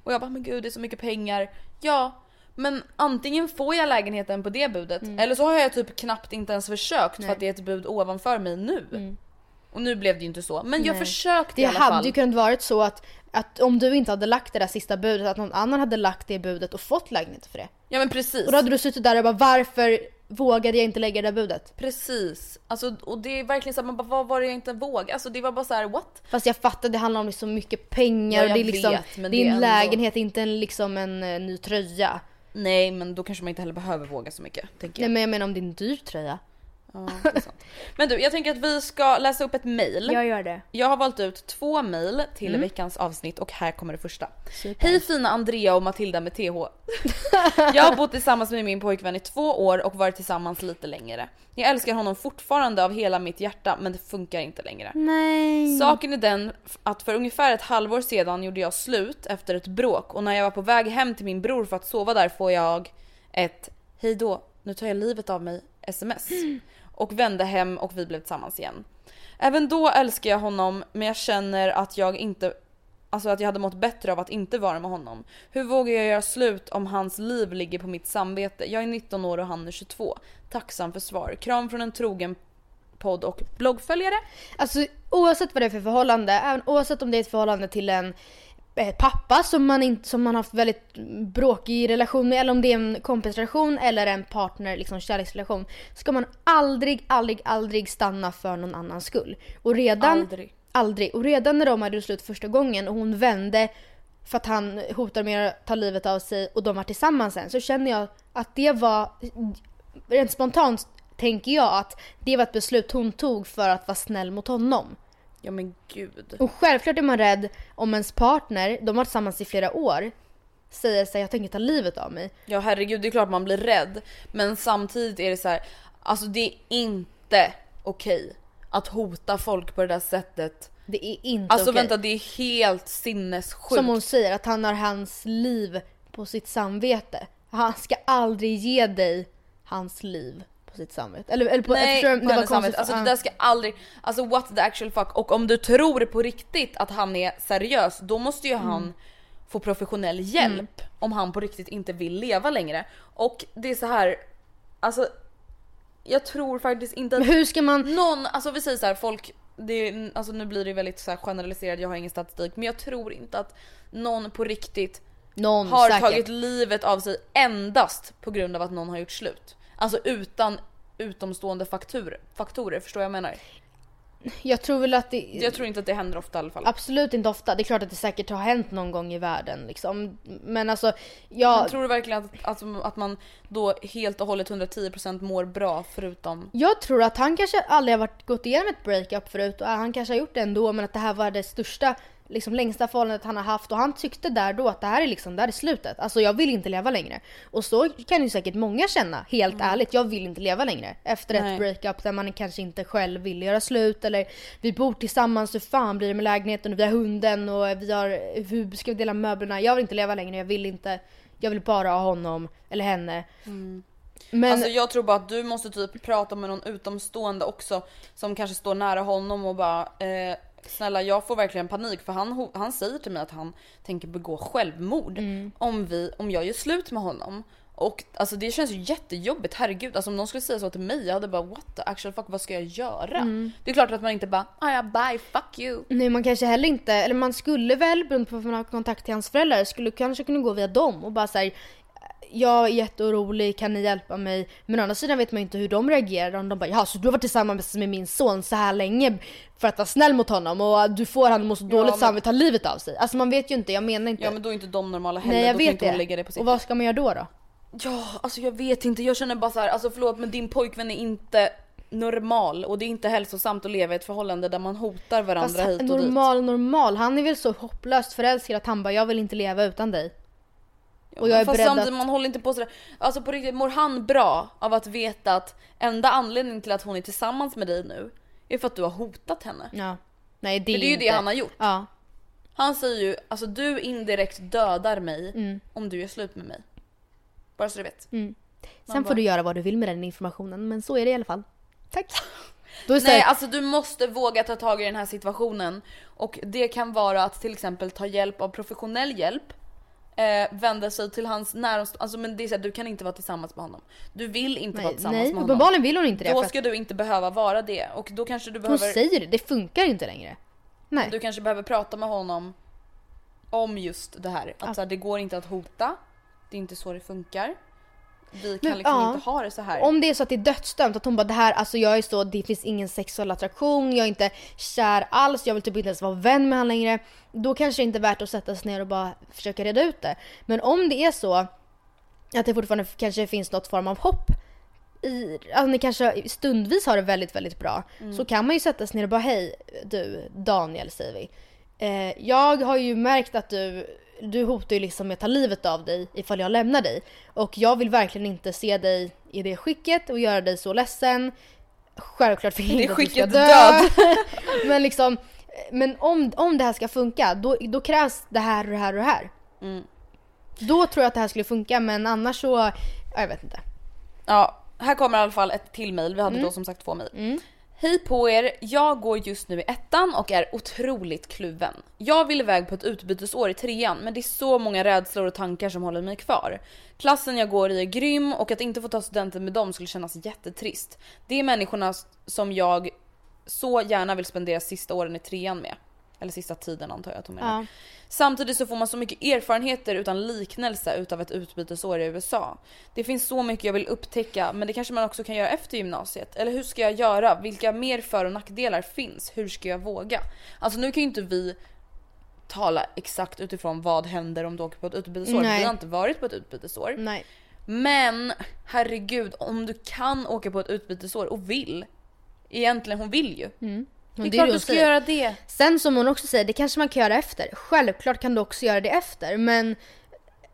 Och jag bara men gud det är så mycket pengar. Ja, men antingen får jag lägenheten på det budet eller så har jag typ knappt inte ens försökt för Mm. Nej. att det är ett bud ovanför mig nu. Mm. Och nu blev det ju inte så. Men jag Nej. försökte Det i alla hade fall. ju kunnat varit så att, att om du inte hade lagt det där sista budet, att någon annan hade lagt det budet och fått lägenhet för det. Ja men precis. Och då hade du suttit där och bara varför vågade jag inte lägga det där budet? Precis. Alltså, och det är verkligen så här, man bara vad var det jag inte vågade? Alltså det var bara så här: what? Fast jag fattar, det handlar om så mycket pengar Ja, och det är liksom, vet, det är det en lägenhet, inte en, liksom en eh, ny tröja. Nej men då kanske man inte heller behöver våga så mycket. Tänker Nej jag. men jag menar om det är en dyr tröja. Ja, men du jag tänker att vi ska läsa upp ett mail. Jag gör det. Jag har valt ut två mail till Mm. veckans avsnitt och här kommer det första. Super. Hej fina Andrea och Matilda med TH. Jag har bott tillsammans med min pojkvän i två år och varit tillsammans lite längre. Jag älskar honom fortfarande av hela mitt hjärta men det funkar inte längre. Nej. Saken är den att för ungefär ett halvår sedan gjorde jag slut efter ett bråk och när jag var på väg hem till min bror för att sova där får jag ett hej då, nu tar jag livet av mig sms. Och vände hem och vi blev tillsammans igen. Även då älskar jag honom men jag känner att jag inte Alltså att jag hade mått bättre av att inte vara med honom. Hur vågar jag göra slut om hans liv ligger på mitt samvete? Jag är 19 år och han är 22. Tacksam för svar. Kram från en trogen podd och bloggföljare. Alltså oavsett vad det är för förhållande, även oavsett om det är ett förhållande till en pappa som man, inte, som man haft väldigt bråkig relation med eller om det är en kompisrelation eller en partner, liksom kärleksrelation. Ska man aldrig, aldrig, aldrig stanna för någon annans skull. Och redan, Aldrig. aldrig. Och redan när de hade slut första gången och hon vände för att han hotade med att ta livet av sig och de var tillsammans sen så känner jag att det var rent spontant tänker jag att det var ett beslut hon tog för att vara snäll mot honom. Ja men gud. Och självklart är man rädd om ens partner, de har varit tillsammans i flera år, säger sig jag tänker ta livet av mig. Ja herregud det är klart man blir rädd. Men samtidigt är det så här, alltså det är inte okej att hota folk på det där sättet. Det är inte Alltså okej. vänta det är helt sinnessjukt. Som hon säger, att han har hans liv på sitt samvete. Han ska aldrig ge dig hans liv på sitt samvete. Eller, eller på, Nej, förstår, på det var konstigt. Alltså det där ska aldrig, alltså what the actual fuck. Och om du tror på riktigt att han är seriös då måste ju han Mm. få professionell hjälp om han på riktigt inte vill leva längre. Och det är så här, alltså jag tror faktiskt inte att Men hur ska man... någon, alltså vi säger så här, folk, det alltså nu blir det väldigt så här generaliserat, jag har ingen statistik men jag tror inte att någon på riktigt Någon har säkert. tagit livet av sig endast på grund av att någon har gjort slut. Alltså utan utomstående faktorer, faktorer förstår jag vad jag menar? Jag tror väl att det... Jag tror inte att det händer ofta i alla fall. Absolut inte ofta. Det är klart att det säkert har hänt någon gång i världen liksom. Men alltså, jag... Men tror du verkligen att, att, att man då helt och hållet 110% mår bra förutom Jag tror att han kanske aldrig har varit, gått igenom ett breakup förut och han kanske har gjort det ändå men att det här var det största, liksom längsta förhållandet han har haft och han tyckte där då att det här är liksom, det här är slutet. Alltså jag vill inte leva längre. Och så kan ju säkert många känna, helt ärligt, jag vill inte leva längre. Efter Mm. Nej. ett breakup där man kanske inte själv vill göra slut eller vi bor tillsammans, hur fan blir det med lägenheten och vi har hunden och vi har, hur ska vi dela möblerna? Jag vill inte leva längre, jag vill inte, jag vill bara ha honom eller henne. Men Alltså jag tror bara att du måste typ prata med någon utomstående också som kanske står nära honom och bara eh, snälla jag får verkligen panik för han, han säger till mig att han tänker begå självmord Mm. om, vi, om jag gör slut med honom. Och alltså det känns ju jättejobbigt, herregud. Alltså om någon skulle säga så till mig, jag hade bara what the actual fuck, vad ska jag göra? Mm. Det är klart att man inte bara ah, ja bye, fuck you. Nej man kanske heller inte, eller man skulle väl beroende på om man har kontakt till hans föräldrar, skulle kanske kunna gå via dem och bara säga jag är jätteorolig, kan ni hjälpa mig? Men å andra sidan vet man ju inte hur de reagerar. Om de bara ja så du har varit tillsammans med min son så här länge för att vara snäll mot honom och du får honom att må så dåligt men- så han vill ta livet av sig. Alltså man vet ju inte, jag menar inte. Ja men då är inte de normala heller, Nej jag då vet inte det. lägga det på sitt Och vad ska man göra då då? Ja, alltså jag vet inte. Jag känner bara så här, alltså förlåt men din pojkvän är inte normal och det är inte hälsosamt att leva i ett förhållande där man hotar varandra Fast hit och dit. normal, normal. Han är väl så hopplöst förälskad att han bara jag vill inte leva utan dig. Och jag är fast beredd samtidigt, att- man håller inte på sådär. Alltså på riktigt, mår han bra av att veta att enda anledningen till att hon är tillsammans med dig nu är för att du har hotat henne? Ja. Nej det är, För det är ju inte. det han har gjort. Ja. Han säger ju alltså du indirekt dödar mig Mm. om du gör slut med mig. Bara så du vet. Sen bara- får du göra vad du vill med den informationen men så är det i alla fall. Tack. Det Nej här- alltså du måste våga ta tag i den här situationen och det kan vara att till exempel ta hjälp av professionell hjälp eh, vända sig till hans närmsta, alltså men det är så här, du kan inte vara tillsammans med honom. Du vill inte vara nej, tillsammans nej med honom. uppenbarligen vill hon inte det. Då att ska du inte behöva vara det och då kanske du hon behöver, säger det, det funkar inte längre. Nej. du kanske behöver prata med honom om just det här. Att så här, det går inte att hota, det är inte så det funkar. Vi kan Men, liksom ja. inte ha det så här. Om det är så att det är dödsdömt, att hon bara det här, alltså jag är så, det finns ingen sexuell attraktion, jag är inte kär alls, jag vill typ inte ens vara vän med honom längre. Då kanske det inte är värt att sätta sig ner och bara försöka reda ut det. Men om det är så att det fortfarande kanske finns något form av hopp i, alltså ni kanske stundvis har det väldigt, väldigt bra. Så kan man ju sätta sig ner och bara hej du Daniel säger vi. Eh, jag har ju märkt att du, du hotar ju liksom med att ta livet av dig ifall jag lämnar dig. Och jag vill verkligen inte se dig i det skicket och göra dig så ledsen. Självklart vill jag inte att du ska dö. men liksom, men om, om det här ska funka då, då krävs det här och det här och det här. Mm. Då tror jag att det här skulle funka men annars så, ja, jag vet inte. Ja, här kommer i alla fall ett till mail. Vi hade Mm. då som sagt två mail. Hej på er! Jag går just nu i ettan och är otroligt kluven. Jag vill iväg på ett utbytesår i trean men det är så många rädslor och tankar som håller mig kvar. Klassen jag går i är grym och att inte få ta studenten med dem skulle kännas jättetrist. Det är människorna som jag så gärna vill spendera sista åren i trean med. Eller sista tiden antar jag att hon menar. Ja. Samtidigt så får man så mycket erfarenheter utan liknelse utav ett utbytesår i USA. Det finns så mycket jag vill upptäcka men det kanske man också kan göra efter gymnasiet. Eller hur ska jag göra? Vilka mer för och nackdelar finns? Hur ska jag våga? Alltså nu kan ju inte vi tala exakt utifrån vad händer om du åker på ett utbytesår. Nej. Vi har inte varit på ett utbytesår. Nej. Men herregud om du kan åka på ett utbytesår och vill. Egentligen hon vill ju. Men Det är det klart du ska göra det. Sen som hon också säger, det kanske man kan göra efter. Självklart kan du också göra det efter men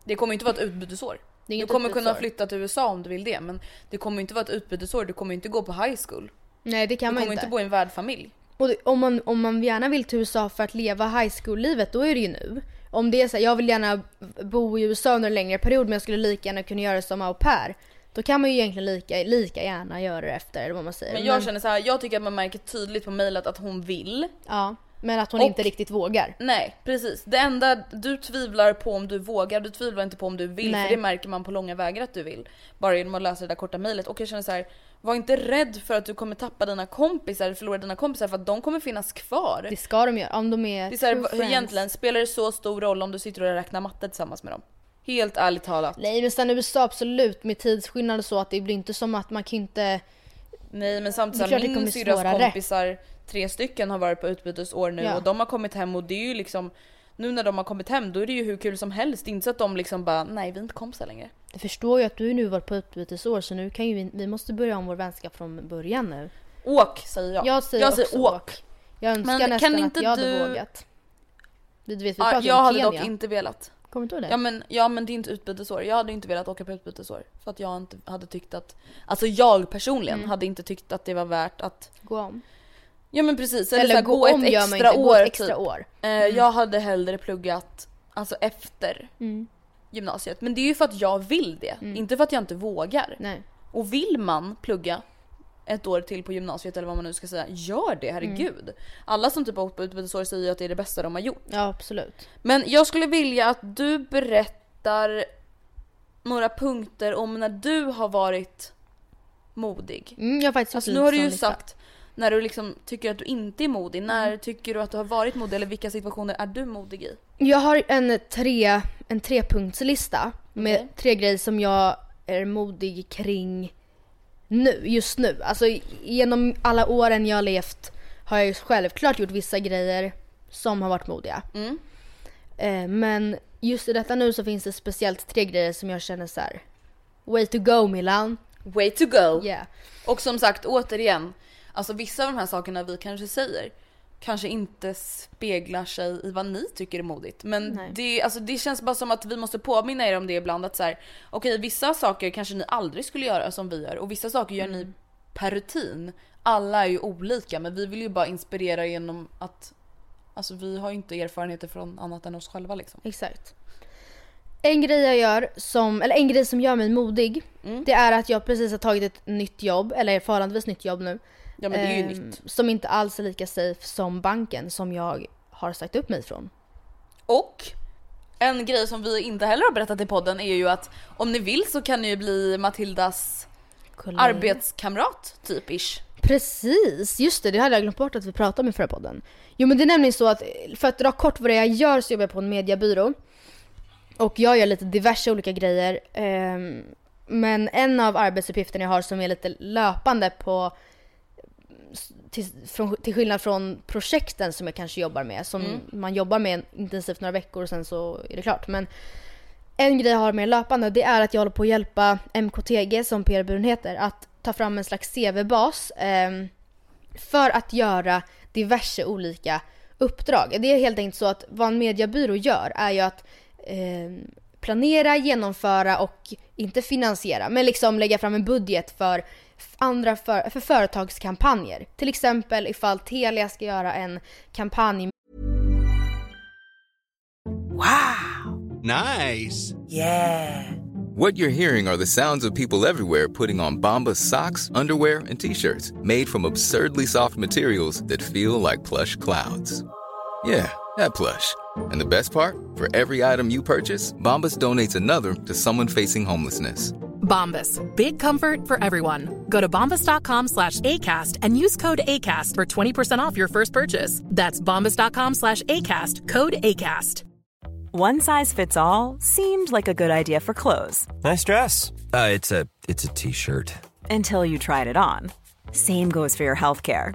Det kommer inte vara ett utbytesår. Du kommer kunna utbytesår. flytta till USA om du vill det men det kommer inte vara ett utbytesår, du kommer inte gå på high school. nej det kan Du man kommer inte. inte bo i en värdfamilj. Och det, om, man, om man gärna vill till USA för att leva high school-livet då är det ju nu. Om det är så här, jag vill gärna bo i USA under en längre period men jag skulle lika gärna kunna göra det som au pair. Då kan man ju egentligen lika, lika gärna göra det efter eller vad man säger. Men jag känner så här, jag tycker att man märker tydligt på mejlet att hon vill. Ja, men att hon Och- inte riktigt vågar. Nej precis, det enda du tvivlar på om du vågar, du tvivlar inte på om du vill Nej. för det märker man på långa vägar att du vill. Bara genom att läsa det där korta mejlet och jag känner så här, var inte rädd för att du kommer tappa dina kompisar förlora dina kompisar för att de kommer finnas kvar. Det ska de göra om de är Det är så här, egentligen spelar det så stor roll om du sitter och räknar matte tillsammans med dem? Helt ärligt talat. Nej men sen USA absolut med tidsskillnad och så att det blir inte som att man kan inte... Nej men samtidigt så min syrras kompisar, tre stycken har varit på utbytesår nu Ja. och de har kommit hem och det är ju liksom nu när de har kommit hem då är det ju hur kul som helst. Det är inte så att de liksom bara nej vi är inte kompisar längre. Du förstår ju att du nu varit på utbytesår så nu kan ju vi, vi måste börja om vår vänskap från början nu. Åk säger jag. Jag säger, jag säger också åk. åk. Jag önskar Men kan nästan inte att jag du- hade vågat. Du vet vi Ja, jag hade Kenya. dock inte velat. Kommer du ihåg det? Ja men, ja men det är inte utbytesår. Jag hade inte velat åka på utbytesår. För att jag inte hade tyckt att, alltså jag personligen Mm. hade inte tyckt att det var värt att, Gå om. ja men precis, eller, Eller, så här, gå, gå, om ett gör extra inte, gå år ett extra typ. år. Eh, Mm. Jag hade hellre pluggat alltså efter Mm. gymnasiet. Men det är ju för att jag vill det, inte för att jag inte vågar. Nej. Och vill man plugga ett år till på gymnasiet eller vad man nu ska säga, gör det, herregud. Alla som typ har åkt på utbytesår säger ju att det är det bästa de har gjort. Ja absolut. Men jag skulle vilja att du berättar några punkter om när du har varit modig. Mm, jag har faktiskt Alltså nu har du ju sagt när du liksom tycker att du inte är modig. När Mm. tycker du att du har varit modig eller vilka situationer är du modig i? Jag har en, tre, en trepunktslista med tre grejer som jag är modig kring nu, just nu. Alltså genom alla åren jag har levt har jag ju självklart gjort vissa grejer som har varit modiga. Mm. Eh, men just i detta nu så finns det speciellt tre grejer som jag känner så här. Way to go Milan. Way to go! Yeah. Och som sagt återigen, alltså vissa av de här sakerna vi kanske säger kanske inte speglar sig i vad ni tycker är modigt. Men Nej. det, alltså, det känns bara som att vi måste påminna er om det ibland att så här, okej vissa saker kanske ni aldrig skulle göra som vi gör och vissa saker gör ni per rutin. Alla är ju olika men vi vill ju bara inspirera genom att Alltså vi har ju inte erfarenheter från annat än oss själva liksom. Exakt. En grej jag gör som, eller en grej som gör mig modig, Mm. det är att jag precis har tagit ett nytt jobb, eller förhållandevis nytt jobb nu. Ja men det är ju ehm, nytt. Som inte alls är lika safe som banken som jag har sagt upp mig från. Och en grej som vi inte heller har berättat i podden är ju att om ni vill så kan ni ju bli Matildas Kollega. arbetskamrat typ ish. Precis, just det, det hade jag glömt bort att vi pratade om i förra podden. Jo men det är nämligen så att, för att dra kort vad det är jag gör så jobbar jag på en mediebyrå. Och jag gör lite diverse olika grejer. ehm, men en av arbetsuppgifterna jag har som är lite löpande på till, från, till skillnad från projekten som jag kanske jobbar med, som man jobbar med intensivt några veckor och sen så är det klart. Men en grej jag har med löpande det är att jag håller på att hjälpa MKTG som PR-byrån heter att ta fram en slags CV-bas ehm, för att göra diverse olika uppdrag. Det är helt enkelt så att vad en mediebyrå gör är ju att ehm, planera, genomföra och inte finansiera men liksom lägga fram en budget för andra för, för företagskampanjer. Till exempel ifall Telia ska göra en kampanj Nice. Yeah! What you're hearing are the sounds of people everywhere putting on Bombas socks, underwear, and t-shirts made from absurdly soft materials that feel like plush clouds. Yeah, that plush. And the best part? For every item you purchase, Bombas donates another to someone facing homelessness. Bombas. Big comfort for everyone. Go to bombas.com slash ACAST and use code ACAST for 20% off your first purchase. That's bombas.com slash ACAST. Code ACAST. One size fits all seemed like a good idea for clothes Nice dress. Uh, it's a it's a t-shirt. until you tried it on. Same goes for your healthcare.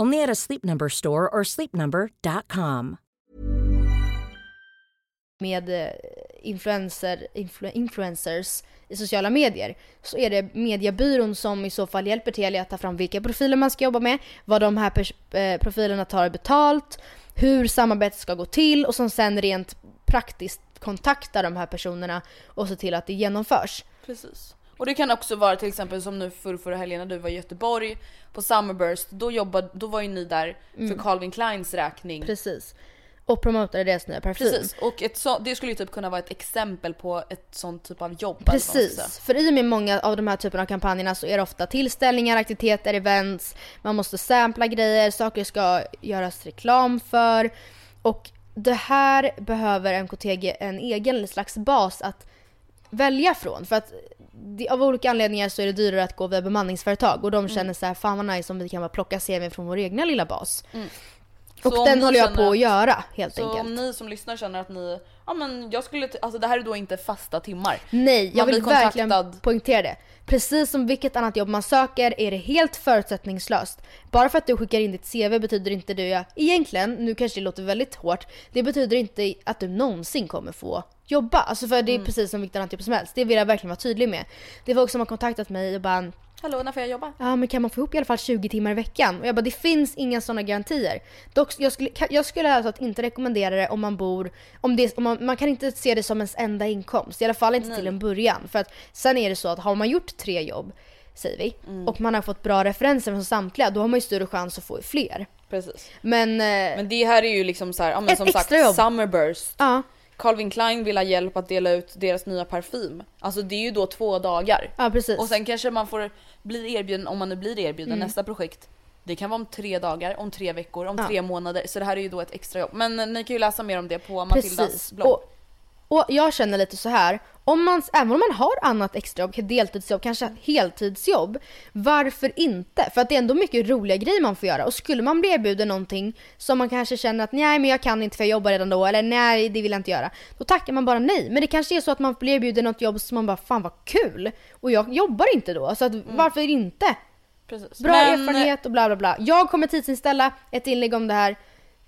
Only at a Sleep Number store or sleepnumber.com. med eh, influencer, influ, influencers i sociala medier så är det mediebyrån som i så fall hjälper Telia att ta fram vilka profiler man ska jobba med, vad de här pers- eh, profilerna tar betalt, hur samarbetet ska gå till och som sen rent praktiskt kontaktar de här personerna och se till att det genomförs. Precis. Och det kan också vara till exempel som nu för förra helgen när du var i Göteborg på Summerburst. Då, jobbade, då var ju ni där för Calvin Kleins räkning. Precis. Och promotade deras nya parfym. Precis. Och ett så, det skulle ju typ kunna vara ett exempel på ett sånt typ av jobb. Precis, för i och med många av de här typerna av kampanjerna så är det ofta tillställningar, aktiviteter, events, man måste sampla grejer, saker ska göras reklam för. Och det här behöver MKTG en egen slags bas att välja från. För att det, av olika anledningar så är det dyrare att gå via bemanningsföretag och de känner så här, fan vad nice om vi kan bara plocka CV från vår egna lilla bas. Och Så den håller jag på att göra helt Så enkelt. om ni som lyssnar känner att ni, ja men jag skulle, alltså det här är då inte fasta timmar. Nej, jag Man vill verkligen poängtera det. Precis som vilket annat jobb man söker är det helt förutsättningslöst. Bara för att du skickar in ditt CV betyder inte det, egentligen, nu kanske det låter väldigt hårt, det betyder inte att du någonsin kommer få jobba. Alltså för det är Mm. precis som vilket annat jobb som helst. Det vill jag verkligen vara tydlig med. Det är folk som har kontaktat mig och bara Hallå, när får jag jobba? Ja men kan man få ihop i alla fall 20 timmar i veckan? Och jag bara det finns inga sådana garantier. Dock, jag skulle, jag skulle alltså inte rekommendera det om man bor, om det, om man, man kan inte se det som ens enda inkomst. I alla fall inte till en början. För att sen är det så att har man gjort tre jobb, säger vi, Mm. och man har fått bra referenser från samtliga, då har man ju större chans att få fler. Precis. Men, eh, Men det här är ju liksom så här, ja men som sagt, jobb. Summerburst. ja, Calvin Klein vill ha hjälp att dela ut deras nya parfym. Alltså det är ju då två dagar. ja precis. Och sen kanske man får bli erbjuden, om man nu blir erbjuden Mm. nästa projekt. Det kan vara om tre dagar, om tre veckor, om Ja. tre månader. Så det här är ju då ett extra jobb. Men ni kan ju läsa mer om det på Matildas Precis. blogg. Och, och jag känner lite så här. Om man, även om man har annat extrajobb, deltidsjobb, kanske heltidsjobb. Varför inte? För att det är ändå mycket roliga grejer man får göra. Och skulle man bli erbjuden någonting som man kanske känner att nej men jag kan inte för jag jobbar redan då. Eller nej det vill jag inte göra. Då tackar man bara nej. Men det kanske är så att man blir erbjuden något jobb som man bara fan vad kul. Och jag jobbar inte då. Så att, varför inte? Precis. Bra Men, erfarenhet och bla bla bla. Jag kommer tidsinställa ett inlägg om det här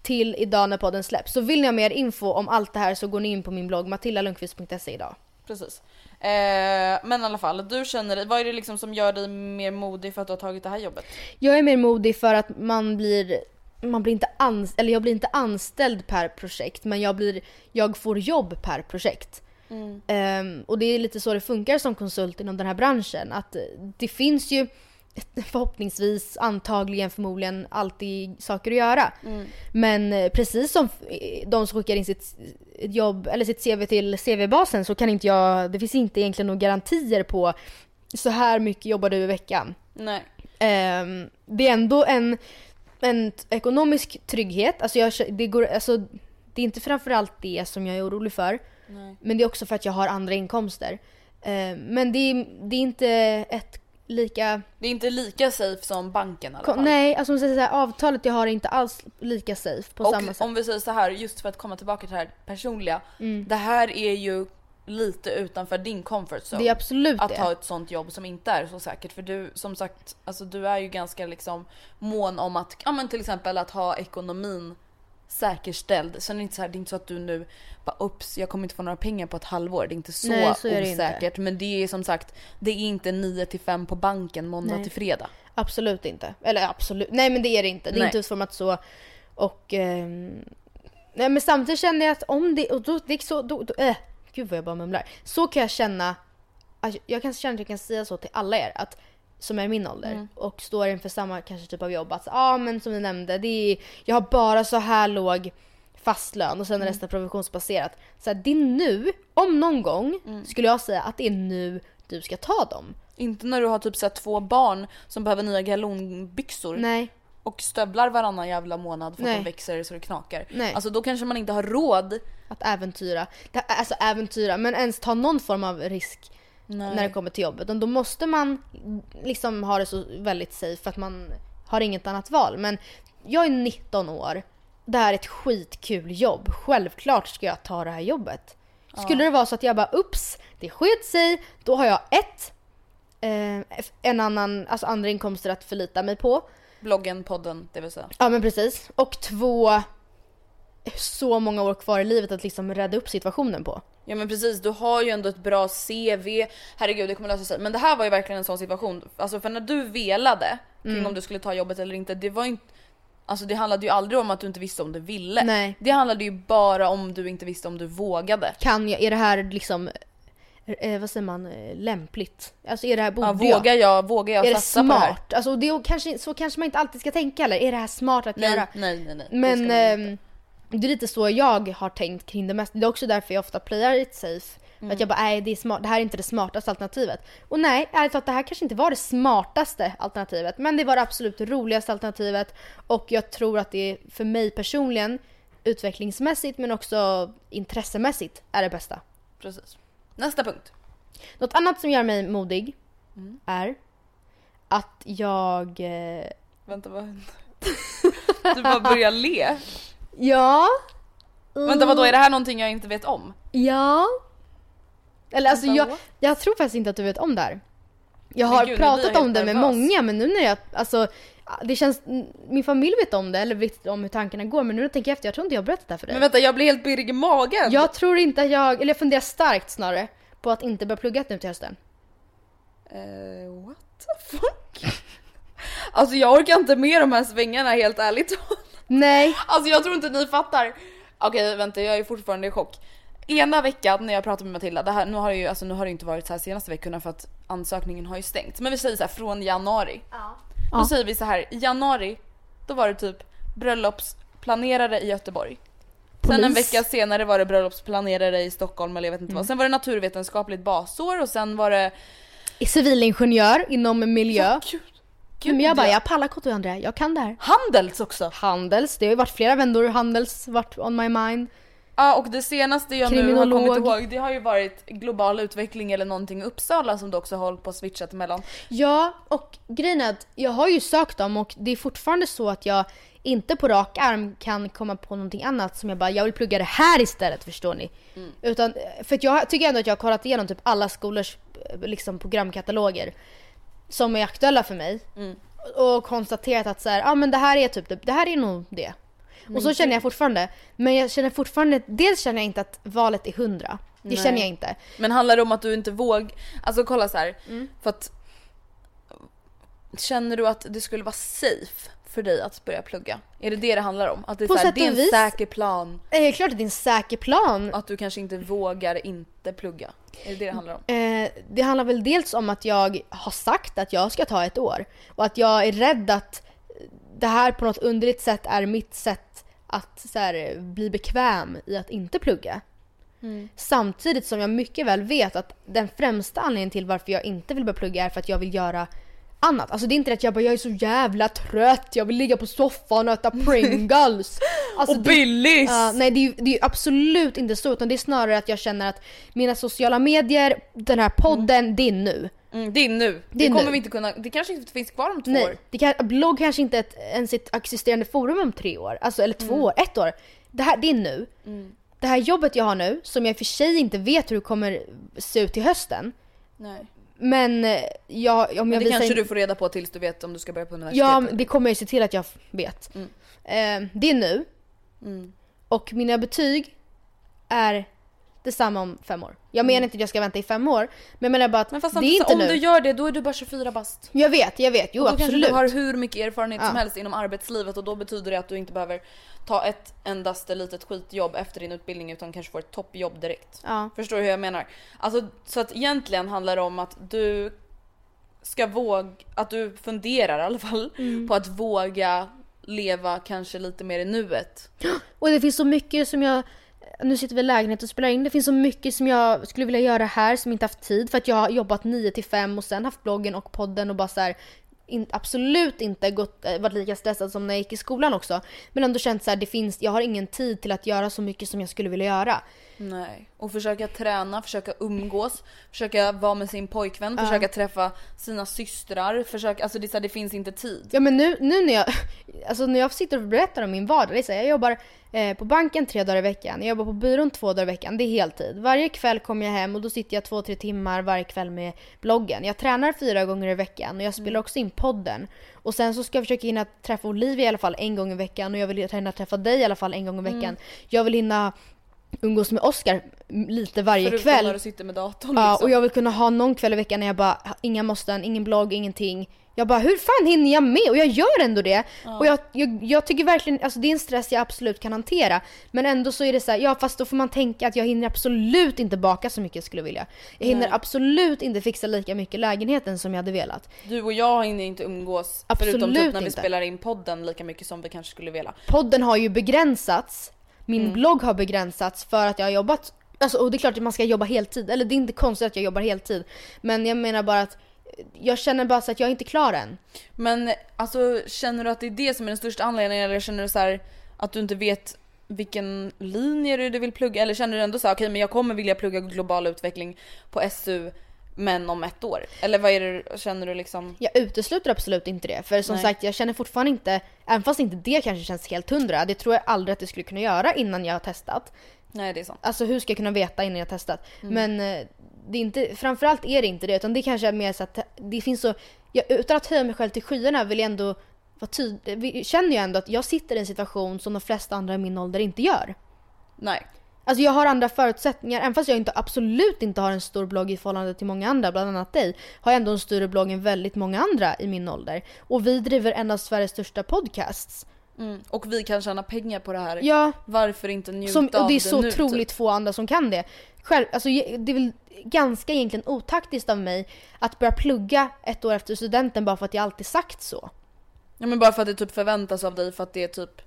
till idag när podden släpps. Så vill ni ha mer info om allt det här så går ni in på min blogg matildalundqvist.se idag. Precis. Eh, men i alla fall, du känner dig, vad är det liksom som gör dig mer modig för att du har tagit det här jobbet? Jag är mer modig för att man blir man blir inte ans- eller jag blir inte anställd per projekt men jag, blir, jag får jobb per projekt. Ehm, och det är lite så det funkar som konsult inom den här branschen. Att det finns ju förhoppningsvis, antagligen, förmodligen alltid saker att göra. Men eh, precis som eh, de som skickar in sitt jobb eller sitt CV till CV-basen så kan inte jag, det finns inte egentligen några garantier på så här mycket jobbar du i veckan. Nej. Ehm, det är ändå en, en ekonomisk trygghet. Alltså jag, det, går, alltså, det är inte framförallt det som jag är orolig för. Nej. Men det är också för att jag har andra inkomster. Ehm, men det det är inte ett lika... Det är inte lika safe som banken i alla fall. Nej, alltså om säger så här, avtalet jag har är inte alls lika safe på och samma sätt. om vi säger så här, just för att komma tillbaka till det här personliga. Mm. Det här är ju lite utanför din comfort zone. Det är absolut att det. ha ett sånt jobb som inte är så säkert. För du, som sagt, alltså du är ju ganska liksom mån om att, ja men till exempel att ha ekonomin säkerställd. Sen är det inte så här, det är inte så att du nu bara ups, jag kommer inte få några pengar på ett halvår. Det är inte så, Nej, så är det inte. osäkert. Men det är som sagt, det är inte 9 till 5 på banken måndag Nej. till fredag. Absolut inte. Eller absolut, nej men det är det inte. Det är Nej. inte utformat så. Och... ehm, nej men samtidigt känner jag att om det... Och då, det är så... Då, då, äh, gud vad jag bara mumlar. Så kan jag känna... Att jag kan känna att jag kan säga så till alla er. Att, som är min ålder Mm. och står inför samma kanske typ av jobb. Att ja ah, men som ni nämnde, det är, jag har bara så här låg fast lön och sen är resten provisionsbaserat. Så här, det är nu, om någon gång, skulle jag säga att det är nu du ska ta dem. Inte när du har typ så här två barn som behöver nya galonbyxor. Nej. och stövlar varannan jävla månad för att Nej. de växer så det knakar. Nej. Alltså då kanske man inte har råd. Att äventyra. Alltså äventyra, men ens ta någon form av risk Nej. när det kommer till jobbet. Utan Då måste man liksom ha det så väldigt safe för att man har inget annat val. Men jag är 19 år. Det här är ett skitkul jobb. Självklart ska jag ta det här jobbet. Skulle det vara så att jag bara ups, det sket sig. Då har jag ett, eh, en annan, alltså andra inkomster att förlita mig på. Bloggen, podden, det vill säga. Ja men precis. Och två, så många år kvar i livet att liksom rädda upp situationen på. Ja men precis, du har ju ändå ett bra CV. Herregud det kommer lösa sig. Men det här var ju verkligen en sån situation. Alltså för när du velade kring Mm. om du skulle ta jobbet eller inte. Det var inte Alltså det handlade ju aldrig om att du inte visste om du ville. Nej. Det handlade ju bara om du inte visste om du vågade. Kan jag, är det här liksom, eh, vad säger man, eh, lämpligt? Alltså är det här, borde Ja, vågar jag, vågar jag Är det satsa på det här? smart? Alltså det är kanske, så kanske man inte alltid ska tänka eller? Är det här smart att Nej, göra? nej, nej, nej. Men ehm, det är lite så jag har tänkt kring det mesta. Det är också därför jag ofta playar it safe. Mm. Att jag bara, nej det, är smart, det här är inte det smartaste alternativet. Och nej, ärligt talat det här kanske inte var det smartaste alternativet. Men det var det absolut roligaste alternativet. Och jag tror att det för mig personligen, utvecklingsmässigt men också intressemässigt, är det bästa. Precis. Nästa punkt. Något annat som gör mig modig Mm. är att jag... Eh, Vänta vad hände? Du bara börjar le. Ja. Vänta vadå, är det här någonting jag inte vet om? Ja. Eller alltså jag, jag tror faktiskt inte att du vet om det här. Jag har gud, pratat om det med nervös. många men nu när jag, alltså det känns, min familj vet om det eller vet om hur tankarna går men nu när jag tänker efter, jag tror inte jag har berättat det här för dig. Men vänta jag blir helt pirrig i magen. Jag tror inte att jag, eller jag funderar starkt snarare på att inte börja plugga nu till hösten. Eh, what the fuck? Alltså jag orkar inte med de här svängarna helt ärligt Nej. Alltså jag tror inte ni fattar. Okej vänta jag är fortfarande i chock. Ena veckan när jag pratade med Matilda, det här, nu har det ju alltså, nu har det inte varit så här senaste veckorna för att ansökningen har ju stängt. Men vi säger så här från januari. Då Ja. säger vi så här i januari, då var det typ bröllopsplanerare i Göteborg. Sen en Polis. vecka senare var det bröllopsplanerare i Stockholm eller jag vet inte Mm. vad. Sen var det naturvetenskapligt basår och sen var det... Civilingenjör inom miljö. Gud, men jag bara, ja. jag pallar KTH Andrea, jag kan det här. Handels också! Handels, det har ju varit flera vändor Handels varit on my mind. Ja och det senaste jag nu har kommit ihåg det har ju varit global utveckling eller någonting i Uppsala som du också har hållit på att switchat emellan. Ja, och grejen är att jag har ju sökt dem och det är fortfarande så att jag inte på rak arm kan komma på någonting annat som jag bara, jag vill plugga det här istället förstår ni. Utan, för jag tycker ändå att jag har kollat igenom typ alla skolors eh, liksom, programkataloger som är aktuella för mig. Och konstaterat att så här, ah, men det här är typ det, det här är nog det. Och så känner jag fortfarande. Men jag känner fortfarande, dels känner jag inte att valet är hundra. Det Nej. känner jag inte. Men handlar det om att du inte våg, alltså kolla så här, Mm. för att Känner du att det skulle vara safe för dig att börja plugga? Är det det det handlar om? Att det är, På så här, sätt det är och en vis. säker plan? Det är klart att det är en säker plan. Att du kanske inte vågar inte plugga? Är det det det handlar om? Eh, det handlar väl dels om att jag har sagt att jag ska ta ett år. Och att jag är rädd att det här på något underligt sätt är mitt sätt att så här, bli bekväm i att inte plugga. Samtidigt som jag mycket väl vet att den främsta anledningen till varför jag inte vill börja plugga är för att jag vill göra annat. Alltså det är inte det att jag bara jag är så jävla trött, jag vill ligga på soffan och äta Pringles. Alltså, Och det- Billys! Ja, nej det är, det är absolut inte så utan det är snarare att jag känner att mina sociala medier, den här podden, det är nu. Mm, det är nu. Det, är kommer nu. vi inte kunna, det kanske inte finns kvar om två Nej, år. det kan, blogg kanske inte ett, ens ett existerande forum om tre år, alltså eller två år, ett år. Det här, det är nu. Det här jobbet jag har nu, som jag i och för sig inte vet hur det kommer se ut till hösten. Nej. Men eh, jag, om Men jag det visar kanske in- du får reda på tills du vet om du ska börja på universitet. Ja, det kommer jag se till att jag vet. Mm. Eh, det är nu. Och mina betyg är detsamma om fem år. Jag menar inte att jag ska vänta i fem år, men jag menar bara att Men fast det är inte om nu. du gör det då är du bara 24 bast. Jag vet, jag vet. Jo och då kanske absolut. du har hur mycket erfarenhet som Ja. helst inom arbetslivet och då betyder det att du inte behöver ta ett endaste litet skitjobb efter din utbildning utan kanske får ett toppjobb direkt. Ja. Förstår du hur jag menar? Alltså så att egentligen handlar det om att du ska våga, att du funderar i alla fall Mm. på att våga leva kanske lite mer i nuet. Och det finns så mycket som jag nu sitter vi i lägenhet och spelar in. Det finns så mycket som jag skulle vilja göra här som inte haft tid för att jag har jobbat 9 till 5 och sen haft bloggen och podden och bara så här, in, absolut inte gått, eh, varit lika stressad som när jag gick i skolan också. Men ändå känt så här, det finns, jag har ingen tid till att göra så mycket som jag skulle vilja göra. Nej. Och försöka träna, försöka umgås, försöka vara med sin pojkvän, försöka träffa sina systrar, försöka, alltså det, så här, det finns inte tid. Ja men nu, nu när jag, alltså när jag sitter och berättar om min vardag, det är så här, jag jobbar eh, på banken tre dagar i veckan, jag jobbar på byrån två dagar i veckan, det är heltid. Varje kväll kommer jag hem och då sitter jag två, tre timmar varje kväll med bloggen. Jag tränar fyra gånger i veckan och jag spelar också in podden. Och sen så ska jag försöka hinna träffa Olivia i alla fall en gång i veckan och jag vill hinna träffa dig i alla fall en gång i veckan. Jag vill hinna umgås med Oscar lite varje Förutom kväll. när du sitter med datorn Ja, liksom. och jag vill kunna ha någon kväll i veckan när jag bara, inga måsten, ingen blogg, ingenting. Jag bara, hur fan hinner jag med? Och jag gör ändå det. Och jag, jag, jag tycker verkligen, alltså det är en stress jag absolut kan hantera. Men ändå så är det så här, ja fast då får man tänka att jag hinner absolut inte baka så mycket jag skulle vilja. Jag hinner Nej. absolut inte fixa lika mycket lägenheten som jag hade velat. Du och jag hinner inte umgås Absolut förutom typ när vi inte. spelar in podden lika mycket som vi kanske skulle vilja. Podden har ju begränsats, min Mm. blogg har begränsats för att jag har jobbat, alltså och det är klart att man ska jobba heltid, eller det är inte konstigt att jag jobbar heltid. Men jag menar bara att jag känner bara så att jag är inte klar än. Men alltså känner du att det är det som är den största anledningen eller känner du så här att du inte vet vilken linje du vill plugga eller känner du ändå så här okej men jag kommer vilja plugga global utveckling på SU men om ett år? Eller vad är det, känner du liksom? Jag utesluter absolut inte det. För som Nej. sagt, jag känner fortfarande inte, även fast inte det kanske känns helt hundra, det tror jag aldrig att det skulle kunna göra innan jag har testat. Nej det är sant. Alltså hur ska jag kunna veta innan jag har testat? Mm. Men eh, det är inte, framförallt är det inte det, utan det kanske är mer så att det finns så, jag, utan att höja mig själv till skyarna vill jag ändå vara tydlig, känner jag ändå att jag sitter i en situation som de flesta andra i min ålder inte gör. Nej. Alltså jag har andra förutsättningar, även fast jag inte, absolut inte har en stor blogg i förhållande till många andra, bland annat dig, har jag ändå en större blogg än väldigt många andra i min ålder. Och vi driver en av Sveriges största podcasts. Mm. Och vi kan tjäna pengar på det här. Ja. Varför inte njuta Som, av och det är det så nu, otroligt typ? få andra som kan det. Själv, alltså, det är väl ganska egentligen otaktiskt av mig att börja plugga ett år efter studenten bara för att jag alltid sagt så. Ja men bara för att det typ förväntas av dig för att det typ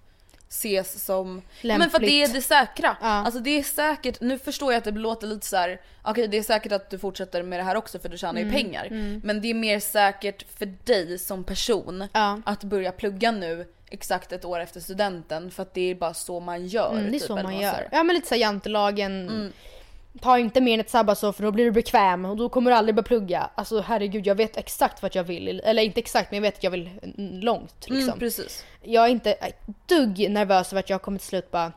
ses som... Ja, men för att det är Lämpligt. det säkra. Ja. Alltså det är säkert, nu förstår jag att det låter lite så här. okej det är säkert att du fortsätter med det här också för du tjänar ju Mm, pengar. mm. Men det är mer säkert för dig som person Ja. att börja plugga nu exakt ett år efter studenten för att det är bara så man gör. Mm, det är typ, så man gör. säger. Ja men lite såhär jantelagen. Mm. Ta inte mer än ett sabbatsår för då blir du bekväm och då kommer du aldrig börja plugga. Alltså herregud jag vet exakt vad jag vill. Eller inte exakt men jag vet att jag vill mm, långt liksom. Mm, precis. Jag är inte ett dugg nervös över att jag kommer till slut bara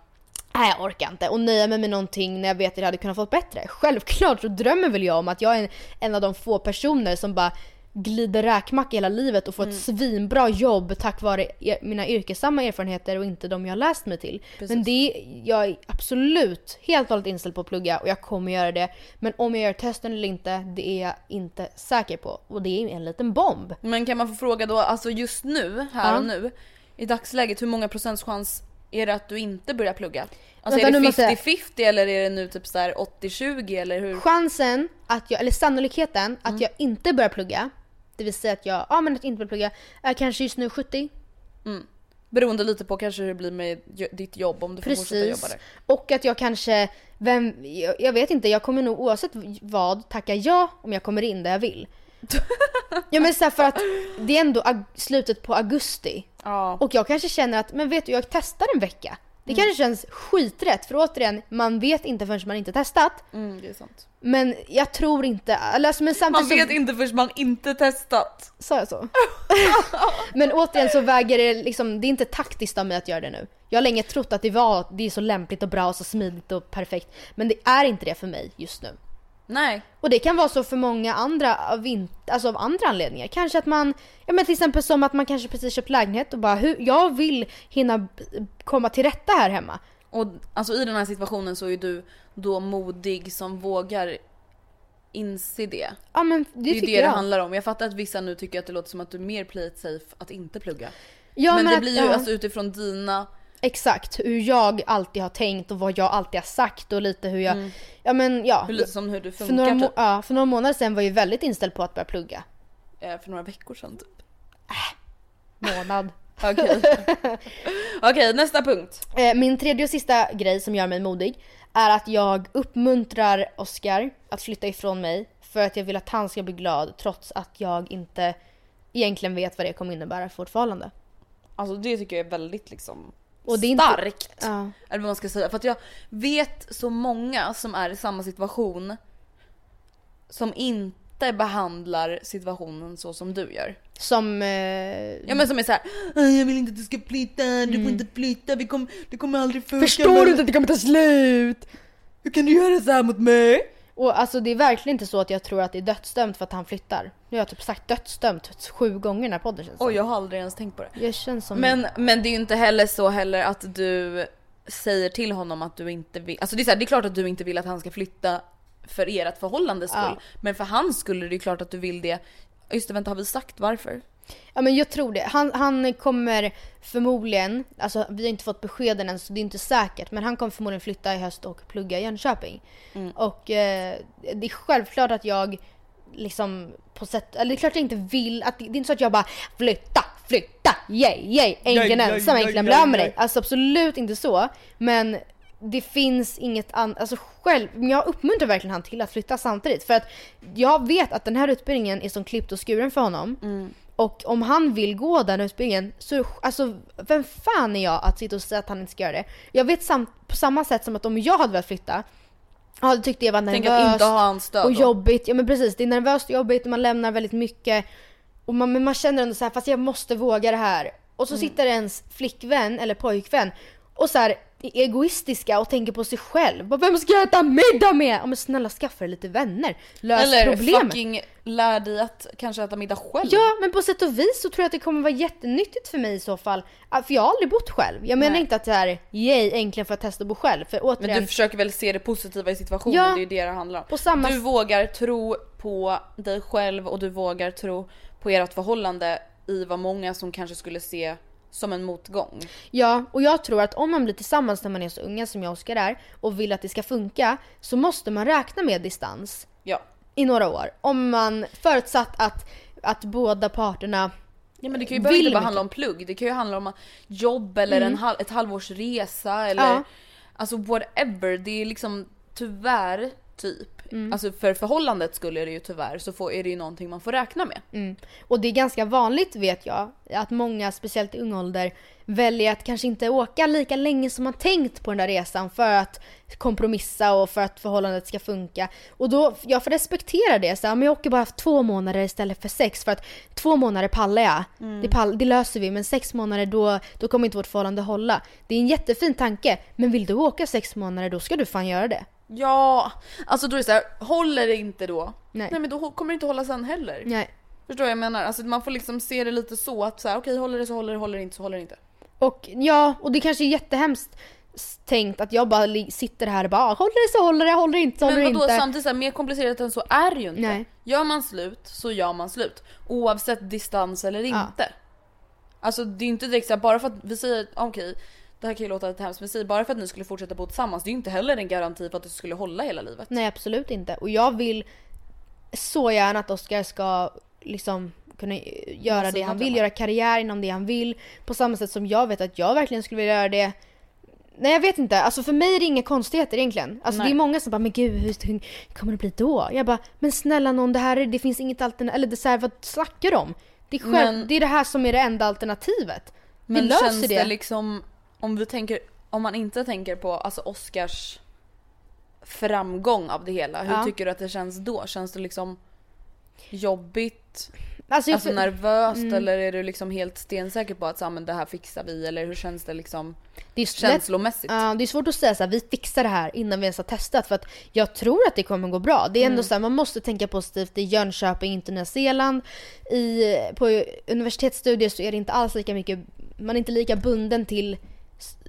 Nej jag orkar inte och nöja mig med någonting när jag vet att jag hade kunnat få bättre. Självklart så drömmer väl jag om att jag är en, en av de få personer som bara glider räkmacka hela livet och får Mm. ett svinbra jobb tack vare er, mina yrkessamma erfarenheter och inte de jag har läst mig till. Precis. Men det, jag är absolut helt och hållet inställd på att plugga och jag kommer göra det. Men om jag gör testen eller inte, det är jag inte säker på. Och det är en liten bomb. Men kan man få fråga då, alltså just nu, här Ja. och nu, i dagsläget, hur många procents chans är det att du inte börjar plugga? Alltså Vänta, är det måste jag- 50-50 eller är det nu typ så här 80-20 eller hur? Chansen att jag, eller sannolikheten att Mm. jag inte börjar plugga, det vill säga att jag, ja men att inte börjar plugga, är kanske just nu 70. Mm. Beroende lite på kanske hur det blir med ditt jobb om du får fortsätta jobba Precis. där. Och att jag kanske, vem, jag, jag vet inte, jag kommer nog oavsett vad tacka ja om jag kommer in där jag vill. ja men så här för att det är ändå slutet på augusti. Ja. Och jag kanske känner att, men vet du, jag testar en vecka. Det Mm. kanske känns skiträtt, för återigen, man vet inte förrän man inte testat. Mm, det är sant. Men jag tror inte, alltså, men Man samtidigt vet så, inte förrän man inte testat. Sa jag så? men återigen så väger det liksom, det är inte taktiskt av mig att göra det nu. Jag har länge trott att det var, det är så lämpligt och bra och så smidigt och perfekt. Men det är inte det för mig just nu. Nej. Och det kan vara så för många andra av, in, alltså av andra anledningar. Kanske att man, ja men till exempel som att man kanske precis köpt lägenhet och bara hur, jag vill hinna komma till rätta här hemma. Och alltså i den här situationen så är du då modig som vågar inse det. Ja men det, Det är ju det det jag. handlar om. Jag fattar att vissa nu tycker att det låter som att du mer play it safe att inte plugga. Ja, men, men det att- blir ju ja. alltså utifrån dina... Exakt, hur jag alltid har tänkt och vad jag alltid har sagt och lite hur jag, Mm. ja men ja. Hur lite som hur du för, funkar några, må- typ. ja, för några månader sedan var jag väldigt inställd på att börja plugga. Eh, För några veckor sedan typ. Månad. Okej. Okej, nästa punkt. Eh, Min tredje och sista grej som gör mig modig är att jag uppmuntrar Oscar att flytta ifrån mig för att jag vill att han ska bli glad trots att jag inte egentligen vet vad det kommer innebära för vårt förhållande. Alltså det tycker jag är väldigt liksom Och det är inte- starkt. Ja. Eller vad man ska säga. För att jag vet så många som är i samma situation som inte behandlar situationen så som du gör. Som... Eh, Ja men som är såhär, "Ah, jag vill inte att du ska flytta, du får inte flytta, vi kom, det kommer aldrig funka. Mm. Förstår du inte att det kommer ta slut? Hur kan du göra så här mot mig? Och alltså det är verkligen inte så att jag tror att det är dödsdömt för att han flyttar. Nu har jag typ sagt dödsdömt sju gånger i den här podden känns Oj jag har aldrig ens tänkt på det. Jag känns som... Men, men det är ju inte heller så heller att du säger till honom att du inte vill, alltså det är, så här, det är klart att du inte vill att han ska flytta för ert förhållandes skull. Ja. Men för hans skull är det ju klart att du vill det. Just det, vänta har vi sagt varför? Ja men jag tror det. Han, han kommer förmodligen, alltså vi har inte fått beskeden än så det är inte säkert, men han kommer förmodligen flytta i höst och plugga i Jönköping. Mm. Och eh, det är självklart att jag liksom på sätt, eller det är klart jag inte vill, att det, det är inte så att jag bara flytta, flytta, yay, yay, yay, ensam, bli av med dig. Alltså absolut inte så. Men det finns inget annat, alltså själv, jag uppmuntrar verkligen han till att flytta samtidigt. För att jag vet att den här utbildningen är som klippt och skuren för honom. Mm. Och om han vill gå den utbildningen så alltså vem fan är jag att sitta och säga att han inte ska göra det? Jag vet sam- på samma sätt som att om jag hade velat flytta Ja det tyckte jag var nervöst och jobbigt. Ja men precis, det är nervöst och jobbigt och man lämnar väldigt mycket. Och man, men man känner ändå så här, fast jag måste våga det här. Och så Mm. sitter ens flickvän eller pojkvän och så här är egoistiska och tänker på sig själv. Vem ska jag äta middag med? Ja men snälla skaffa dig lite vänner. Lös Eller problemet. fucking lär dig att kanske äta middag själv. Ja, men på sätt och vis så tror jag att det kommer vara jättenyttigt för mig i så fall. För jag har aldrig bott själv. Jag menar Nej. inte att det här, yay, äntligen får jag testa att bo själv. För Men återigen, du försöker väl se det positiva i situationen, Ja. det är ju det det handlar om. Samma Du vågar tro på dig själv och du vågar tro på ert förhållande i vad många som kanske skulle se som en motgång. Ja, och jag tror att om man blir tillsammans när man är så unga som jag och Oskar är och vill att det ska funka så måste man räkna med distans Ja. i några år. Om man förutsatt att, att båda parterna Ja men det kan ju Vill inte bara handla om plugg, det kan ju handla om jobb eller en halv, ett halvårs resa eller Ja. alltså whatever. Det är liksom tyvärr typ, Mm. alltså för förhållandet skulle det ju tyvärr så får, är det ju någonting man får räkna med. Mm. Och det är ganska vanligt vet jag att många, speciellt i ung ålder, väljer att kanske inte åka lika länge som man tänkt på den där resan för att kompromissa och för att förhållandet ska funka. Och då, jag får respektera det. Så men jag åker bara två månader istället för sex för att två månader pallar jag. Det, pall, det löser vi men sex månader då, då kommer inte vårt förhållande hålla. Det är en jättefin tanke men vill du åka sex månader då ska du fan göra det. Ja, alltså då är det så här, håller det inte då? Nej. Nej men då kommer det inte hålla sen heller. Nej. Förstår vad jag menar? Alltså man får liksom se det lite så att så här, okej håller det så håller det, håller det inte så håller det inte. Och ja, och det kanske är jättehemskt tänkt att jag bara sitter här och bara "Ah, håller det så håller det, håller det inte så håller Men det vadå inte. samtidigt så här, mer komplicerat än så är det ju inte. Nej. Gör man slut så gör man slut. Oavsett distans eller inte. Alltså det är inte direkt så här, bara för att vi säger okej det här kan ju låta lite hemskt men säg bara för att ni skulle fortsätta bo tillsammans det är ju inte heller en garanti för att det skulle hålla hela livet. Nej absolut inte. Och jag vill så gärna att Oscar ska liksom kunna göra det han vill, göra karriär inom det han vill. På samma sätt som jag vet att jag verkligen skulle vilja göra det. Nej jag vet inte, alltså för mig är det inga konstigheter egentligen. Alltså Nej. det är många som bara men gud hur, hur kommer det bli då? Jag bara men snälla någon det här är, det finns inget alternativ, eller det så här, vad snackar du om? Det är, själv, Men- det är det här som är det enda alternativet. Vi Men löser känns det. det. liksom, om vi tänker, om man inte tänker på alltså Oscars framgång av det hela, hur Ja. tycker du att det känns då? Känns det liksom jobbigt? Alltså, Alltså nervöst Mm. eller är du liksom helt stensäker på att så, men det här fixar vi eller hur känns det liksom det är känslomässigt? Ja, det är svårt att säga så här, vi fixar det här innan vi ens har testat för att jag tror att det kommer gå bra. Det är Mm. ändå så här, man måste tänka positivt i Jönköping, inte Nya Zeeland. I, på universitetsstudier så är det inte alls lika mycket, man är inte lika bunden till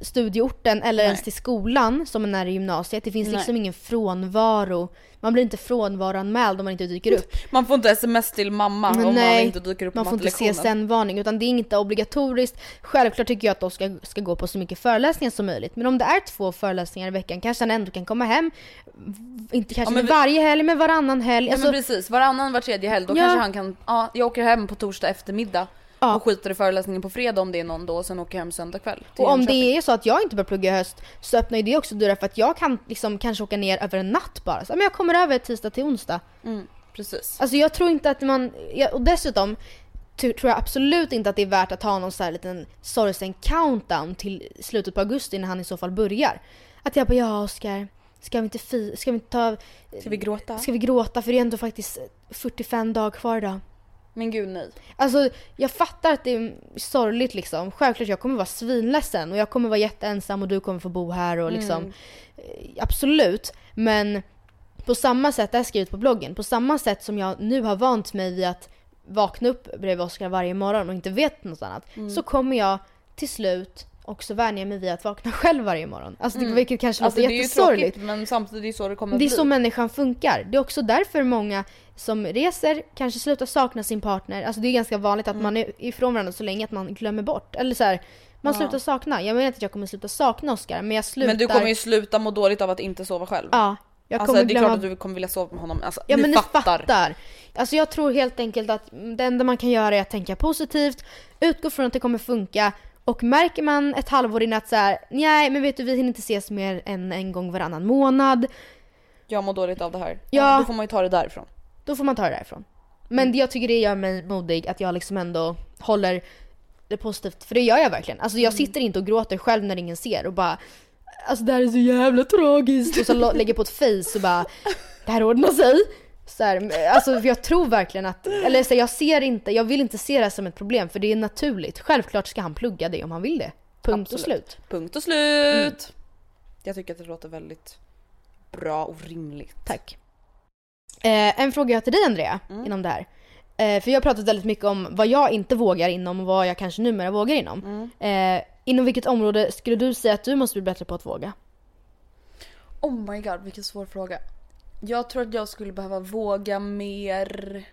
studieorten eller Nej. ens till skolan som man är i gymnasiet. Det finns Nej. liksom ingen frånvaro. Man blir inte frånvaroanmäld om man inte dyker upp. Man får inte sms till mamma om man Nej, inte dyker upp på man får inte. CSN-varning utan det är inte obligatoriskt. Självklart tycker jag att de ska, ska gå på så mycket föreläsningar som möjligt. Men om det är två föreläsningar i veckan kanske han ändå kan komma hem, inte kanske men vi- varje helg men varannan helg. Ja Alltså, men precis, varannan var tredje helg då Ja. kanske han kan, ja jag åker hem på torsdag eftermiddag Ja. och skiter i föreläsningen på fredag om det är någon då och sen åker jag hem söndag kväll. och om det är så att jag inte börjar plugga i höst så öppnar ju det också dörrar för att jag kan liksom kanske åka ner över en natt bara. Så, men jag kommer över tisdag till onsdag. Mm, precis. Alltså jag tror inte att man, och dessutom tror jag absolut inte att det är värt att ha någon så här liten sorgsen countdown till slutet på augusti när han i så fall börjar. Att jag bara, ja Oskar, ska vi inte, fi- ska vi inte ta, Ska vi gråta? ska vi gråta för det är ändå faktiskt 45 dagar kvar idag. Men gud nej. Alltså jag fattar att det är sorgligt liksom. Självklart jag kommer vara svinledsen och jag kommer vara jätteensam och du kommer få bo här och liksom. Mm. eh, Absolut. Men på samma sätt, det har jag skrivit på bloggen, på samma sätt som jag nu har vant mig vid att vakna upp bredvid Oskar varje morgon och inte vet något annat. Mm. Så kommer jag till slut också vänja mig vid att vakna själv varje morgon. Alltså det, Mm. vilket kanske Alltså låter jättesorgligt. tråkigt men samtidigt är det så det kommer Det är bli. så människan funkar. Det är också därför många som reser kanske slutar sakna sin partner. Alltså det är ganska vanligt att Mm. man är ifrån varandra så länge att man glömmer bort. Eller så här, man Ja. slutar sakna. Jag menar inte att jag kommer sluta sakna Oscar men jag slutar... Men du kommer ju sluta må dåligt av att inte sova själv. Ja. Jag alltså kommer det är glömma... klart att du kommer vilja sova med honom. Alltså, Ja ni men fattar. ni fattar. Alltså jag tror helt enkelt att det enda man kan göra är att tänka positivt, utgå från att det kommer funka och märker man ett halvår in att så här, nej men vet du vi hinner inte ses mer än en gång varannan månad. Jag mår dåligt av det här. Ja. Då får man ju ta det därifrån. Då får man ta det därifrån. Men jag tycker det gör mig modig att jag liksom ändå håller det positivt. För det gör jag verkligen. Alltså jag sitter inte och gråter själv när ingen ser och bara alltså det här är så jävla tragiskt och så lägger på ett face och bara det här ordnar sig. Så här, alltså jag tror verkligen att, eller så här, jag ser inte, jag vill inte se det här som ett problem för det är naturligt. Självklart ska han plugga det om han vill det. Punkt och Absolut. slut. Punkt och slut! Jag tycker att det låter väldigt bra och rimligt. Tack. Eh, en fråga jag har till dig Andrea, inom det här. Eh, för jag har pratat väldigt mycket om vad jag inte vågar inom och vad jag kanske numera vågar inom. Eh, inom vilket område skulle du säga att du måste bli bättre på att våga? Oh my god vilken svår fråga. Jag tror att jag skulle behöva våga mer...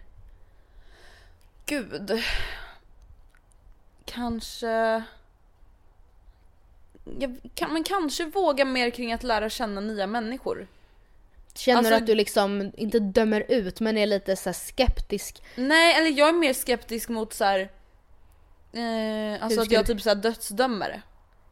Gud. Kanske... Jag kan, men kanske våga mer kring att lära känna nya människor. Känner Alltså- du att du liksom inte dömer ut men är lite så skeptisk? Nej, eller jag är mer skeptisk mot så här. Eh, alltså att jag typ så här dödsdömer.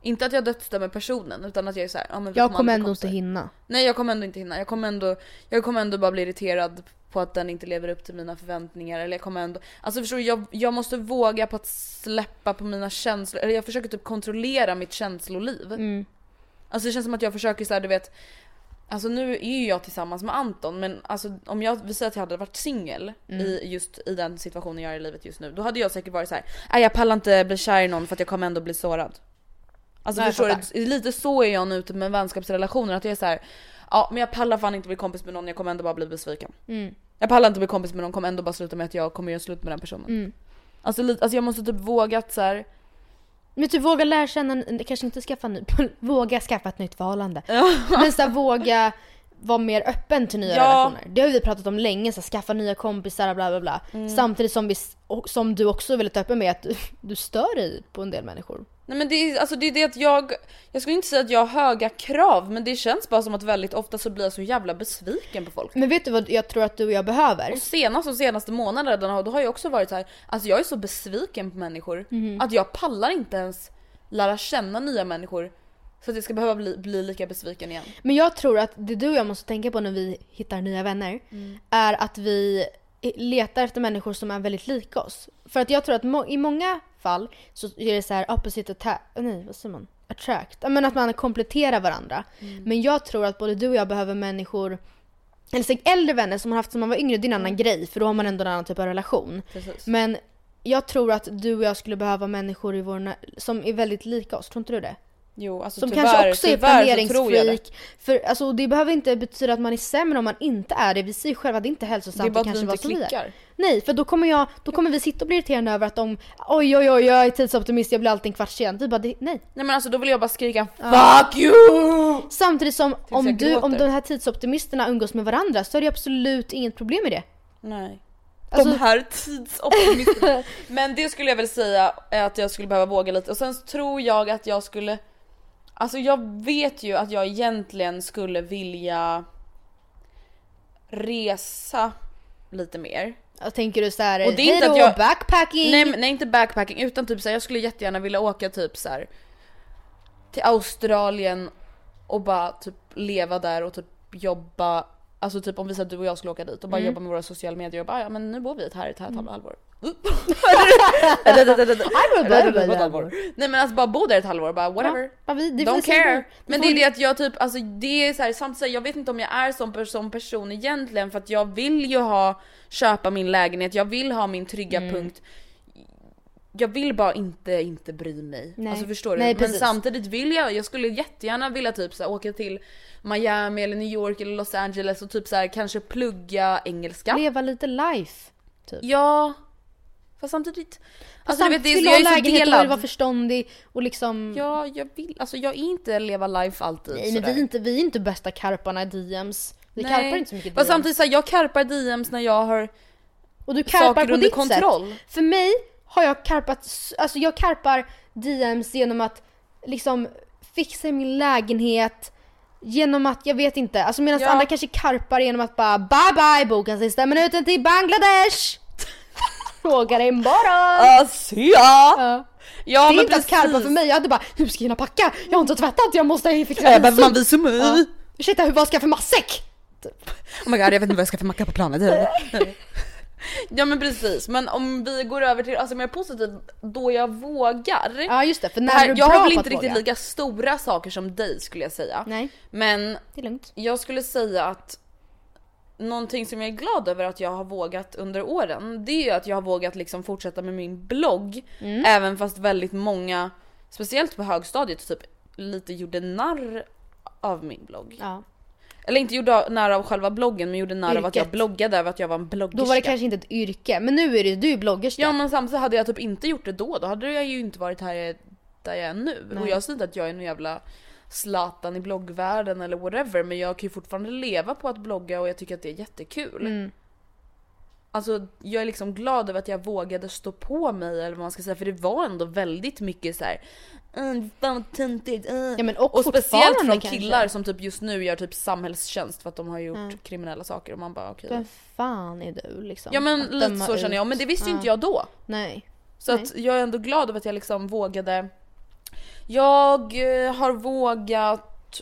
Inte att jag dödsdömer personen utan att jag är så här, ja, men Jag kommer ändå inte kompisar. hinna. Nej jag kommer ändå inte hinna. Jag kommer ändå, jag kommer ändå bara bli irriterad på att den inte lever upp till mina förväntningar. Eller jag kommer ändå, alltså förstår du, jag, jag måste våga på att släppa på mina känslor. Eller jag försöker typ kontrollera mitt känsloliv. Mm. Alltså det känns som att jag försöker så här, du vet. Alltså nu är ju jag tillsammans med Anton men alltså om jag, vi säger att jag hade varit singel Mm. i just i den situationen jag är i livet just nu. Då hade jag säkert varit så här: jag pallar inte bli kär i någon för att jag kommer ändå bli sårad. Alltså Nej, förstår du? Lite så är jag nu typ med vänskapsrelationer att jag är så här. ja men jag pallar fan inte bli kompis med någon, jag kommer ändå bara bli besviken. Mm. Jag pallar inte bli kompis med någon, kommer ändå bara sluta med att jag kommer göra slut med den personen. Mm. Alltså, lite, alltså jag måste typ våga att så här. Men typ våga lära känna, kanske inte skaffa ny, våga skaffa ett nytt förhållande. Men så här, våga vara mer öppen till nya Ja. relationer. Det har vi pratat om länge, så här, skaffa nya kompisar bla bla bla. Mm. Samtidigt som, vi, och, som du också är väldigt öppen med att du, du stör dig på en del människor. Nej men det är, alltså det är det att jag, jag skulle inte säga att jag har höga krav men det känns bara som att väldigt ofta så blir jag så jävla besviken på folk. Men vet du vad jag tror att du och jag behöver? Och senast de senaste månaderna då har jag också varit så här, alltså jag är så besviken på människor Mhm. att jag pallar inte ens lära känna nya människor så att jag ska behöva bli, bli lika besviken igen. Men jag tror att det du och jag måste tänka på när vi hittar nya vänner Mm. är att vi letar efter människor som är väldigt lika oss. För att jag tror att må- i många fall så är det så här opposite attack, nej vad säger man? Attract. Men att man kompletterar varandra. Mm. Men jag tror att både du och jag behöver människor eller så äldre vänner som man haft som man var yngre, det är en annan grej för då har man ändå en annan typ av relation. Precis. Men jag tror att du och jag skulle behöva människor i vår som är väldigt lika oss, tror inte du det? Jo alltså Som tyvärr, kanske också är tyvärr det. planeringsfreak. För alltså, det behöver inte betyda att man är sämre om man inte är det. Vi säger själva att det inte är hälsosamt Det är bara att vi kanske inte vi är. klickar. Nej, för då kommer, jag, då kommer vi sitta och bli irriterade över att de oj oj oj jag är tidsoptimist, jag blir alltid en kvart sen. Vi bara det, nej. Nej men alltså då vill jag bara skrika Ja. FUCK YOU! Samtidigt som om, jag du, om de här tidsoptimisterna umgås med varandra så är det absolut inget problem med det. Nej. Alltså- De här tidsoptimisterna. Men det skulle jag väl säga är att jag skulle behöva våga lite och sen tror jag att jag skulle Alltså jag vet ju att jag egentligen skulle vilja resa lite mer. Jag tänker du så här, Och det är inte att jag- backpacking! Nej, nej inte backpacking utan typ så här, jag skulle jättegärna vilja åka typ så här till Australien och bara typ leva där och typ jobba Alltså typ om vi säger att du och jag skulle åka dit och bara Mm. jobba med våra sociala medier och bara ja men nu bor vi här i ett här Mm. halvår. Ett. Nej men alltså bara bo där ett halvår bara whatever. Ja, vi- Don't care. Men det är det att jag typ, alltså det är så här, samtidigt jag vet inte om jag är som person, person egentligen för att jag vill ju ha, köpa min lägenhet, jag vill ha min trygga Mm. punkt. Jag vill bara inte, inte bry mig. Nej. Alltså förstår du? Nej, Men samtidigt vill jag, jag skulle jättegärna vilja typ så här, åka till Miami eller New York eller Los Angeles och typ så här, kanske plugga engelska. Leva lite life. Typ. Ja. Fast samtidigt. Alltså, du vet, det vill ha så lägenhet och vill vara förståndig och liksom... Ja, jag vill, alltså jag är inte leva life alltid Nej men vi är, inte, vi är inte bästa karparna i DMs. Vi Nej. karpar inte så mycket Fast DMs. samtidigt såhär, jag karpar DMs när jag har och du karpar saker på under ditt kontroll. sätt. För mig har jag karpat, alltså jag karpar DMs genom att liksom fixa min lägenhet, genom att, jag vet inte, alltså medan Ja. andra kanske karpar genom att bara bye bye boka sista minuten till Bangladesh! Frågar imorgon! Asia! Ja. Ja det är men inte att karpa precis. för mig, jag hade bara hur ska jag hinna packa? Jag har inte tvättat, jag måste fixa Äh, behöver man visum? Ja. Ursäkta, vad ska jag för matsäck? Oh my god jag vet inte vad jag ska för macka på planet. Ja men precis, men om vi går över till alltså mer positivt, då jag vågar. Ja just det, för Det när här, är du jag bra har väl inte riktigt våga? lika stora saker som dig skulle jag säga. Nej, Men det är lugnt. jag skulle säga att någonting som jag är glad över att jag har vågat under åren, det är ju att jag har vågat liksom fortsätta med min blogg. Mm. Även fast väldigt många, speciellt på högstadiet, typ lite gjorde narr av min blogg. Ja. Eller inte gjorde narr av själva bloggen men gjorde narr av att jag bloggade över att jag var en bloggerska. Då var det kanske inte ett yrke, men nu är det du är bloggerska. Ja men samtidigt hade jag typ inte gjort det då, då hade jag ju inte varit här där jag är nu. Nej. Och jag säger inte att jag är någon jävla Zlatan i bloggvärlden eller whatever men jag kan ju fortfarande leva på att blogga och jag tycker att det är jättekul. Mm. Alltså jag är liksom glad över att jag vågade stå på mig eller vad man ska säga för det var ändå väldigt mycket så här. "Mm, fan vad töntigt. äh." Ja, men och och speciellt från kanske. killar som typ just nu gör typ samhällstjänst för att de har gjort Mm. kriminella saker och man bara okej. Vem fan är du liksom? Ja men Att lite så känner jag ut. men det visste ju Ja. inte jag då. Nej. Så att jag är ändå glad över att jag liksom vågade. Jag eh, har vågat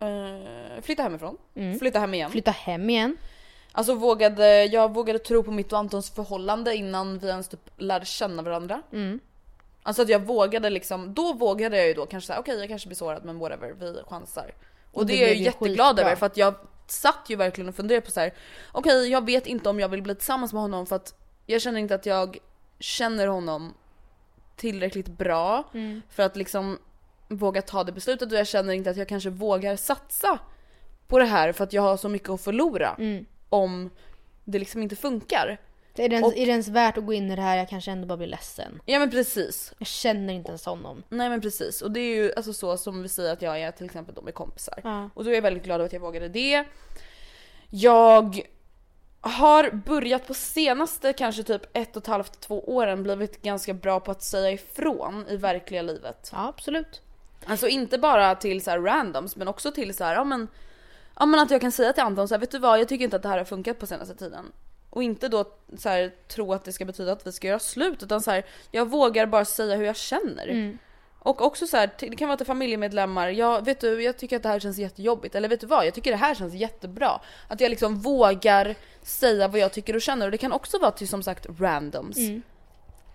eh, flytta hemifrån. Mm. Flytta hem igen. Flytta hem igen. Alltså vågade, jag vågade tro på mitt och Antons förhållande innan vi ens typ lärde känna varandra. Mm. Alltså att jag vågade liksom, då vågade jag ju då kanske säga okej jag kanske blir sårad men whatever, vi chansar. Och, Och det, det är jag ju jätteglad över för att jag satt ju verkligen och funderade på så här. okej jag vet inte om jag vill bli tillsammans med honom för att jag känner inte att jag känner honom tillräckligt bra Mm. för att liksom våga ta det beslutet och jag känner inte att jag kanske vågar satsa på det här för att jag har så mycket att förlora Mm. Om det liksom inte funkar. Är, det ens, Och- är det ens värt att gå in i det här? Jag kanske ändå bara blir ledsen. Ja men precis. Jag känner inte ens honom. Nej men precis och det är ju alltså så som vi säger att jag är till exempel då med kompisar. Ja. Och då är jag väldigt glad över att jag vågade det. Jag har börjat på senaste kanske typ ett och ett halvt, två åren blivit ganska bra på att säga ifrån i verkliga livet. Ja absolut. Alltså inte bara till så här randoms men också till så här, ja men, ja men att jag kan säga till Anton så här, vet du vad jag tycker inte att det här har funkat på senaste tiden. Och inte då så här, tro att det ska betyda att vi ska göra slut utan så här, jag vågar bara säga hur jag känner. Mm. Och också så här, det kan vara till familjemedlemmar, ja vet du jag tycker att det här känns jättejobbigt eller vet du vad jag tycker det här känns jättebra. Att jag liksom vågar säga vad jag tycker och känner och det kan också vara till som sagt randoms. Mm.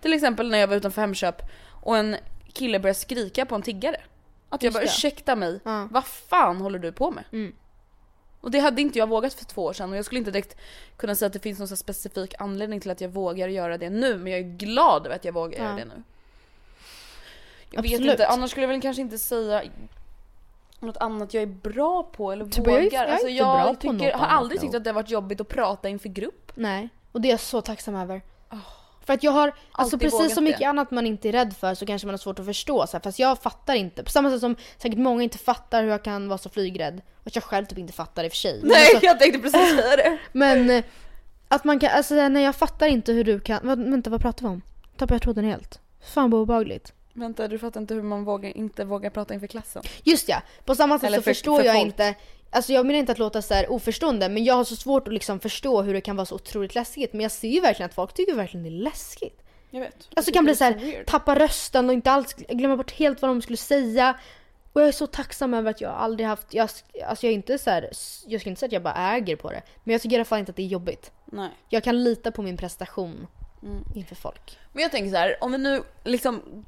Till exempel när jag var utanför Hemköp och en kille började skrika på en tiggare. Att jag bara ursäkta mig, Ja. vad fan håller du på med? Mm. Och det hade inte jag vågat för två år sedan och jag skulle inte direkt kunna säga att det finns någon specifik anledning till att jag vågar göra det nu men jag är glad över att jag vågar Ja. göra det nu. Jag vet Absolut. inte, annars skulle jag väl kanske inte säga något annat jag är bra på eller Typ, jag är- vågar. jag är alltså jag bra på något tycker, har aldrig tyckt att det har varit jobbigt att prata inför grupp. Nej. Och det är jag så tacksam över. För att jag har, alltså Alltid precis vågat som mycket det. annat man inte är rädd för så kanske man har svårt att förstå. Så här, fast jag fattar inte. På samma sätt som säkert många inte fattar hur jag kan vara så flygrädd. Och att jag själv typ inte fattar i och för sig. Nej alltså- jag tänkte precis säga det. Men eh, att man kan, alltså nej jag fattar inte hur du kan, vad, vänta vad pratar vi om? Tappade jag tråden helt. Fan vad obehagligt. Vänta du fattar inte hur man vågar, inte vågar prata inför klassen? Just ja, på samma sätt Eller så för- förstår för jag folk. inte, alltså jag menar inte att låta så här oförstående men jag har så svårt att liksom förstå hur det kan vara så otroligt läskigt. Men jag ser ju verkligen att folk tycker verkligen det är läskigt. Jag vet. Alltså kan bli så här, tappa rösten och inte alls glömma bort helt vad de skulle säga. Och jag är så tacksam över att jag aldrig haft, jag, alltså jag är inte så här, jag ska inte säga att jag bara äger på det. Men jag tycker i alla fall inte att det är jobbigt. Nej. Jag kan lita på min prestation Mm. inför folk. Men jag tänker så här, om vi nu liksom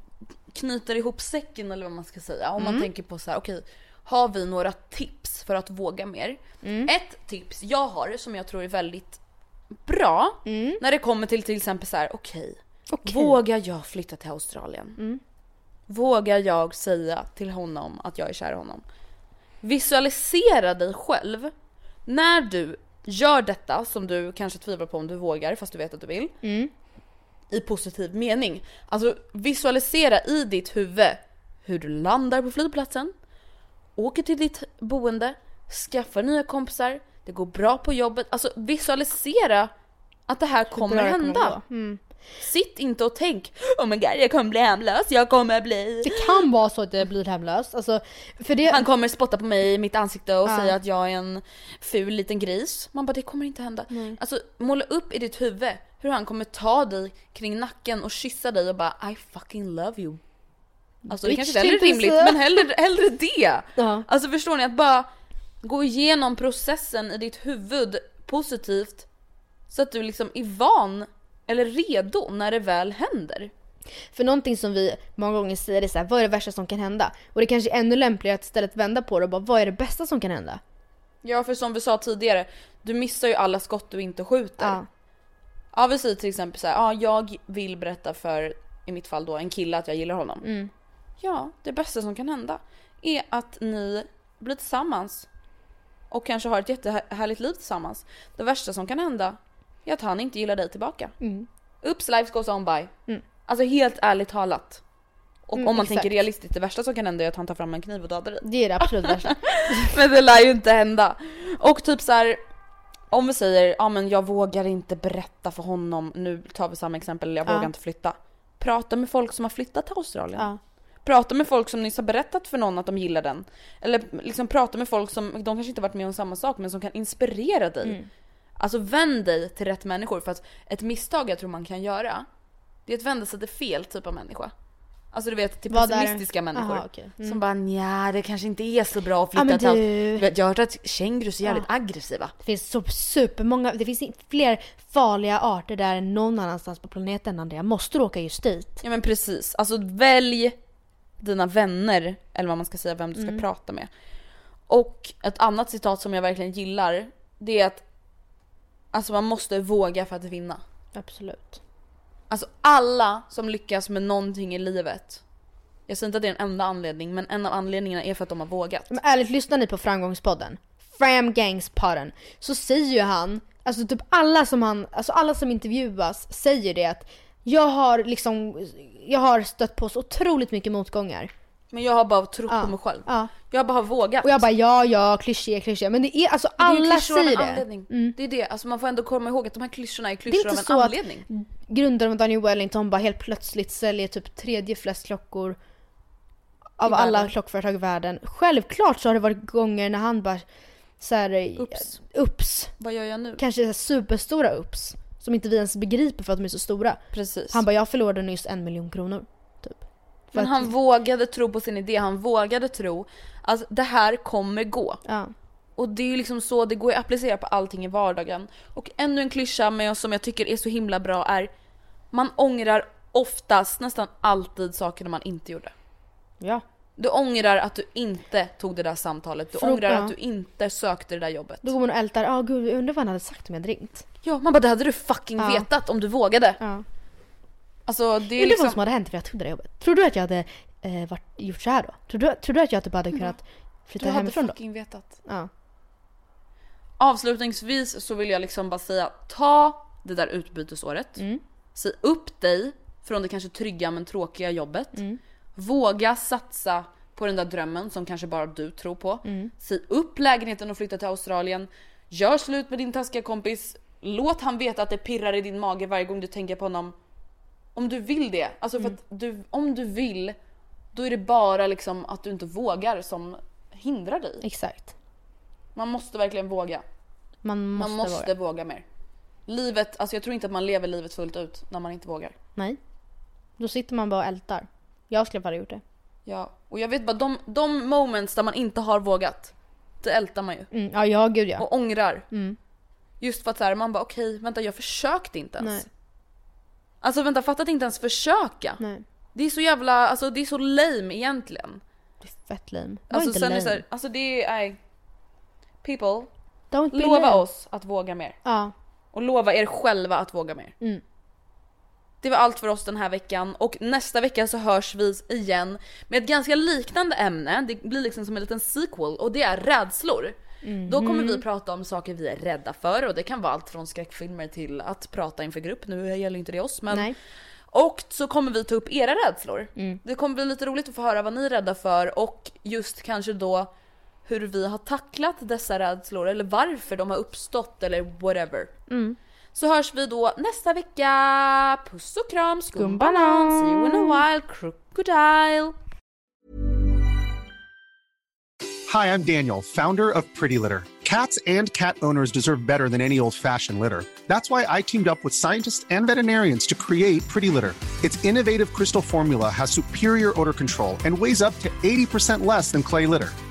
knyter ihop säcken eller vad man ska säga. Om man Mm. tänker på så här, okej, har vi några tips för att våga mer? Mm. Ett tips jag har som jag tror är väldigt bra när det kommer till till exempel så här, okej, Okej. vågar jag flytta till Australien? Mm. Vågar jag säga till honom att jag är kär i honom? Visualisera dig själv när du gör detta som du kanske tvivlar på om du vågar fast du vet att du vill Mm. i positiv mening. Alltså visualisera i ditt huvud hur du landar på flygplatsen, åker till ditt boende, skaffar nya kompisar, det går bra på jobbet. Alltså visualisera att det här kommer det kommer hända. gå. Mm. Sitt inte och tänk oh my god jag kommer bli hemlös, jag kommer bli... Det kan vara så att jag blir hemlös. Alltså, för det, Han kommer spotta på mig i mitt ansikte och Ja. säga att jag är en ful liten gris. Man bara det kommer inte hända. Alltså måla upp i ditt huvud hur han kommer ta dig kring nacken och kyssa dig och bara I fucking love you. Alltså det kanske inte är rimligt men hellre, hellre det. Ja. Alltså förstår ni att bara gå igenom processen i ditt huvud positivt Så att du liksom är van eller redo när det väl händer. För någonting som vi många gånger säger är så här, vad är det värsta som kan hända? Och det kanske är ännu lämpligare att istället vända på det och bara, vad är det bästa som kan hända? Ja för som vi sa tidigare, du missar ju alla skott du inte skjuter. Ja. Ja vi säger till exempel så här, ja jag vill berätta för, i mitt fall då, en kille att jag gillar honom. Mm. Ja, det bästa som kan hända är att ni blir tillsammans och kanske har ett jättehärligt liv tillsammans. Det värsta som kan hända är att han inte gillar dig tillbaka. Mm. Oops, life goes on by. Mm. Alltså helt ärligt talat. Och Mm, om man exakt. tänker realistiskt, det värsta som kan hända är att han tar fram en kniv och dödar dig. Det är det absolut värsta. Men det lär ju inte hända. Och typ så här. Om vi säger, ja men jag vågar inte berätta för honom, nu tar vi samma exempel, jag Ja. vågar inte flytta. Prata med folk som har flyttat till Australien. Ja. Prata med folk som nyss har berättat för någon att de gillar den. Eller liksom prata med folk som, de kanske inte varit med om samma sak men som kan inspirera dig. Mm. Alltså vänd dig till rätt människor för att ett misstag jag tror man kan göra, det är att vända sig till fel typ av människa. Alltså du vet till Vad pessimistiska människor. Aha, okej. Mm. Som bara nja det kanske inte är så bra att flytta men till allt. du- vet, Jag har hört att kängurus är jävligt Ja. aggressiva. Det finns så supermånga, det finns fler farliga arter där än någon annanstans på planeten Andrea. Måste du åka just dit? Ja men precis, alltså välj dina vänner, eller vad man ska säga, vem du ska Mm. prata med. Och ett annat citat som jag verkligen gillar, det är att alltså man måste våga för att vinna. Absolut. Alltså alla som lyckas med någonting i livet, jag säger inte att det är en enda anledning, men en av anledningarna är för att de har vågat. Men ärligt, lyssnar ni på framgångspodden? Framgångspodden. Så säger ju han, alltså typ alla som han, alltså alla som intervjuas säger det att jag har liksom, jag har stött på så otroligt mycket motgångar. Men jag har bara trott Ja. på mig själv. Ja. Jag har bara vågat. Och jag bara ja, ja, klyschor, klyschor. Men det är alltså Det är alla klyschor säger det. anledning. Mm. Det är det, alltså man får ändå komma ihåg att de här klyschorna är Det är klyschor av inte en så att anledning. grundaren av Daniel Wellington bara helt plötsligt säljer typ tredje flest klockor av I alla världen. klockföretag i världen. Självklart så har det varit gånger när han bara så här, Ups. ups. Vad gör jag nu? Kanske så superstora ups. Som inte vi ens begriper för att de är så stora. Precis. Han bara, jag förlorade nyss en miljon kronor. Typ. Men att- han vågade tro på sin idé, han vågade tro att det här kommer gå. Ja. Och det är ju liksom så, det går att applicera på allting i vardagen. Och ännu en klyscha men som jag tycker är så himla bra är man ångrar oftast, nästan alltid sakerna man inte gjorde. Ja. Du ångrar att du inte tog det där samtalet, du Fråga- ångrar att du inte sökte det där jobbet. Då går man och ältar, ja gud jag undrar vad han hade sagt om jag hade ringt. Ja, man bara det hade du fucking Ja. vetat om du vågade. Ja. Alltså det Det är är liksom... vad som hade hänt för jag tog det där jobbet. Tror du att jag hade eh, varit, gjort så här då? Tror du, tror du att jag typ hade kunnat flytta Du hade hemifrån då? fucking vetat. Ja. Avslutningsvis så vill jag liksom bara säga, ta det där utbytesåret. Mm. Säg upp dig från det kanske trygga men tråkiga jobbet. Mm. Våga satsa på den där drömmen som kanske bara du tror på. Mm. Säg upp lägenheten och flytta till Australien. Gör slut med din taskiga kompis. Låt han veta att det pirrar i din mage varje gång du tänker på honom. Om du vill det. Alltså för Mm. du, om du vill, då är det bara liksom att du inte vågar som hindrar dig. Exakt. Man måste verkligen våga. Man måste, Man måste våga. våga. mer. Livet, alltså jag tror inte att man lever livet fullt ut när man inte vågar. Nej. Då sitter man bara och ältar. Jag skulle bara gjort det. Ja, och jag vet bara de, de moments där man inte har vågat, det ältar man ju. Mm. Ja, ja gud ja. Och ångrar. Mm. Just för att så här, man bara okej, vänta jag försökte inte ens. Nej. Alltså vänta, fatta att inte ens försöka. Nej. Det är så jävla, alltså det är så lame egentligen. Det är fett lame. Var Alltså inte sen är det lame. så här, alltså det är, nej. People, Don't lova lame. oss att våga mer. Ja. Och lova er själva att våga mer. Mm. Det var allt för oss den här veckan och nästa vecka så hörs vi igen med ett ganska liknande ämne. Det blir liksom som en liten sequel och det är rädslor. Då kommer vi prata om saker vi är rädda för och det kan vara allt från skräckfilmer till att prata inför grupp. Nu gäller inte det oss men Nej. och så kommer vi ta upp era rädslor. Mm. Det kommer bli lite roligt att få höra vad ni är rädda för och just kanske då hur vi har tacklat dessa rädslor eller varför de har uppstått eller whatever. Mm. Så hörs vi då nästa vecka. Puss och kram, Skumbanan. skumbanan, see you in a while, crocodile. Hi, I'm Daniel, founder of Pretty Litter. Cats and cat owners deserve better than any old fashioned litter. That's why I teamed up with scientists and veterinarians to create Pretty Litter. Its innovative crystal formula has superior odor control and weighs up to 80% less than clay litter.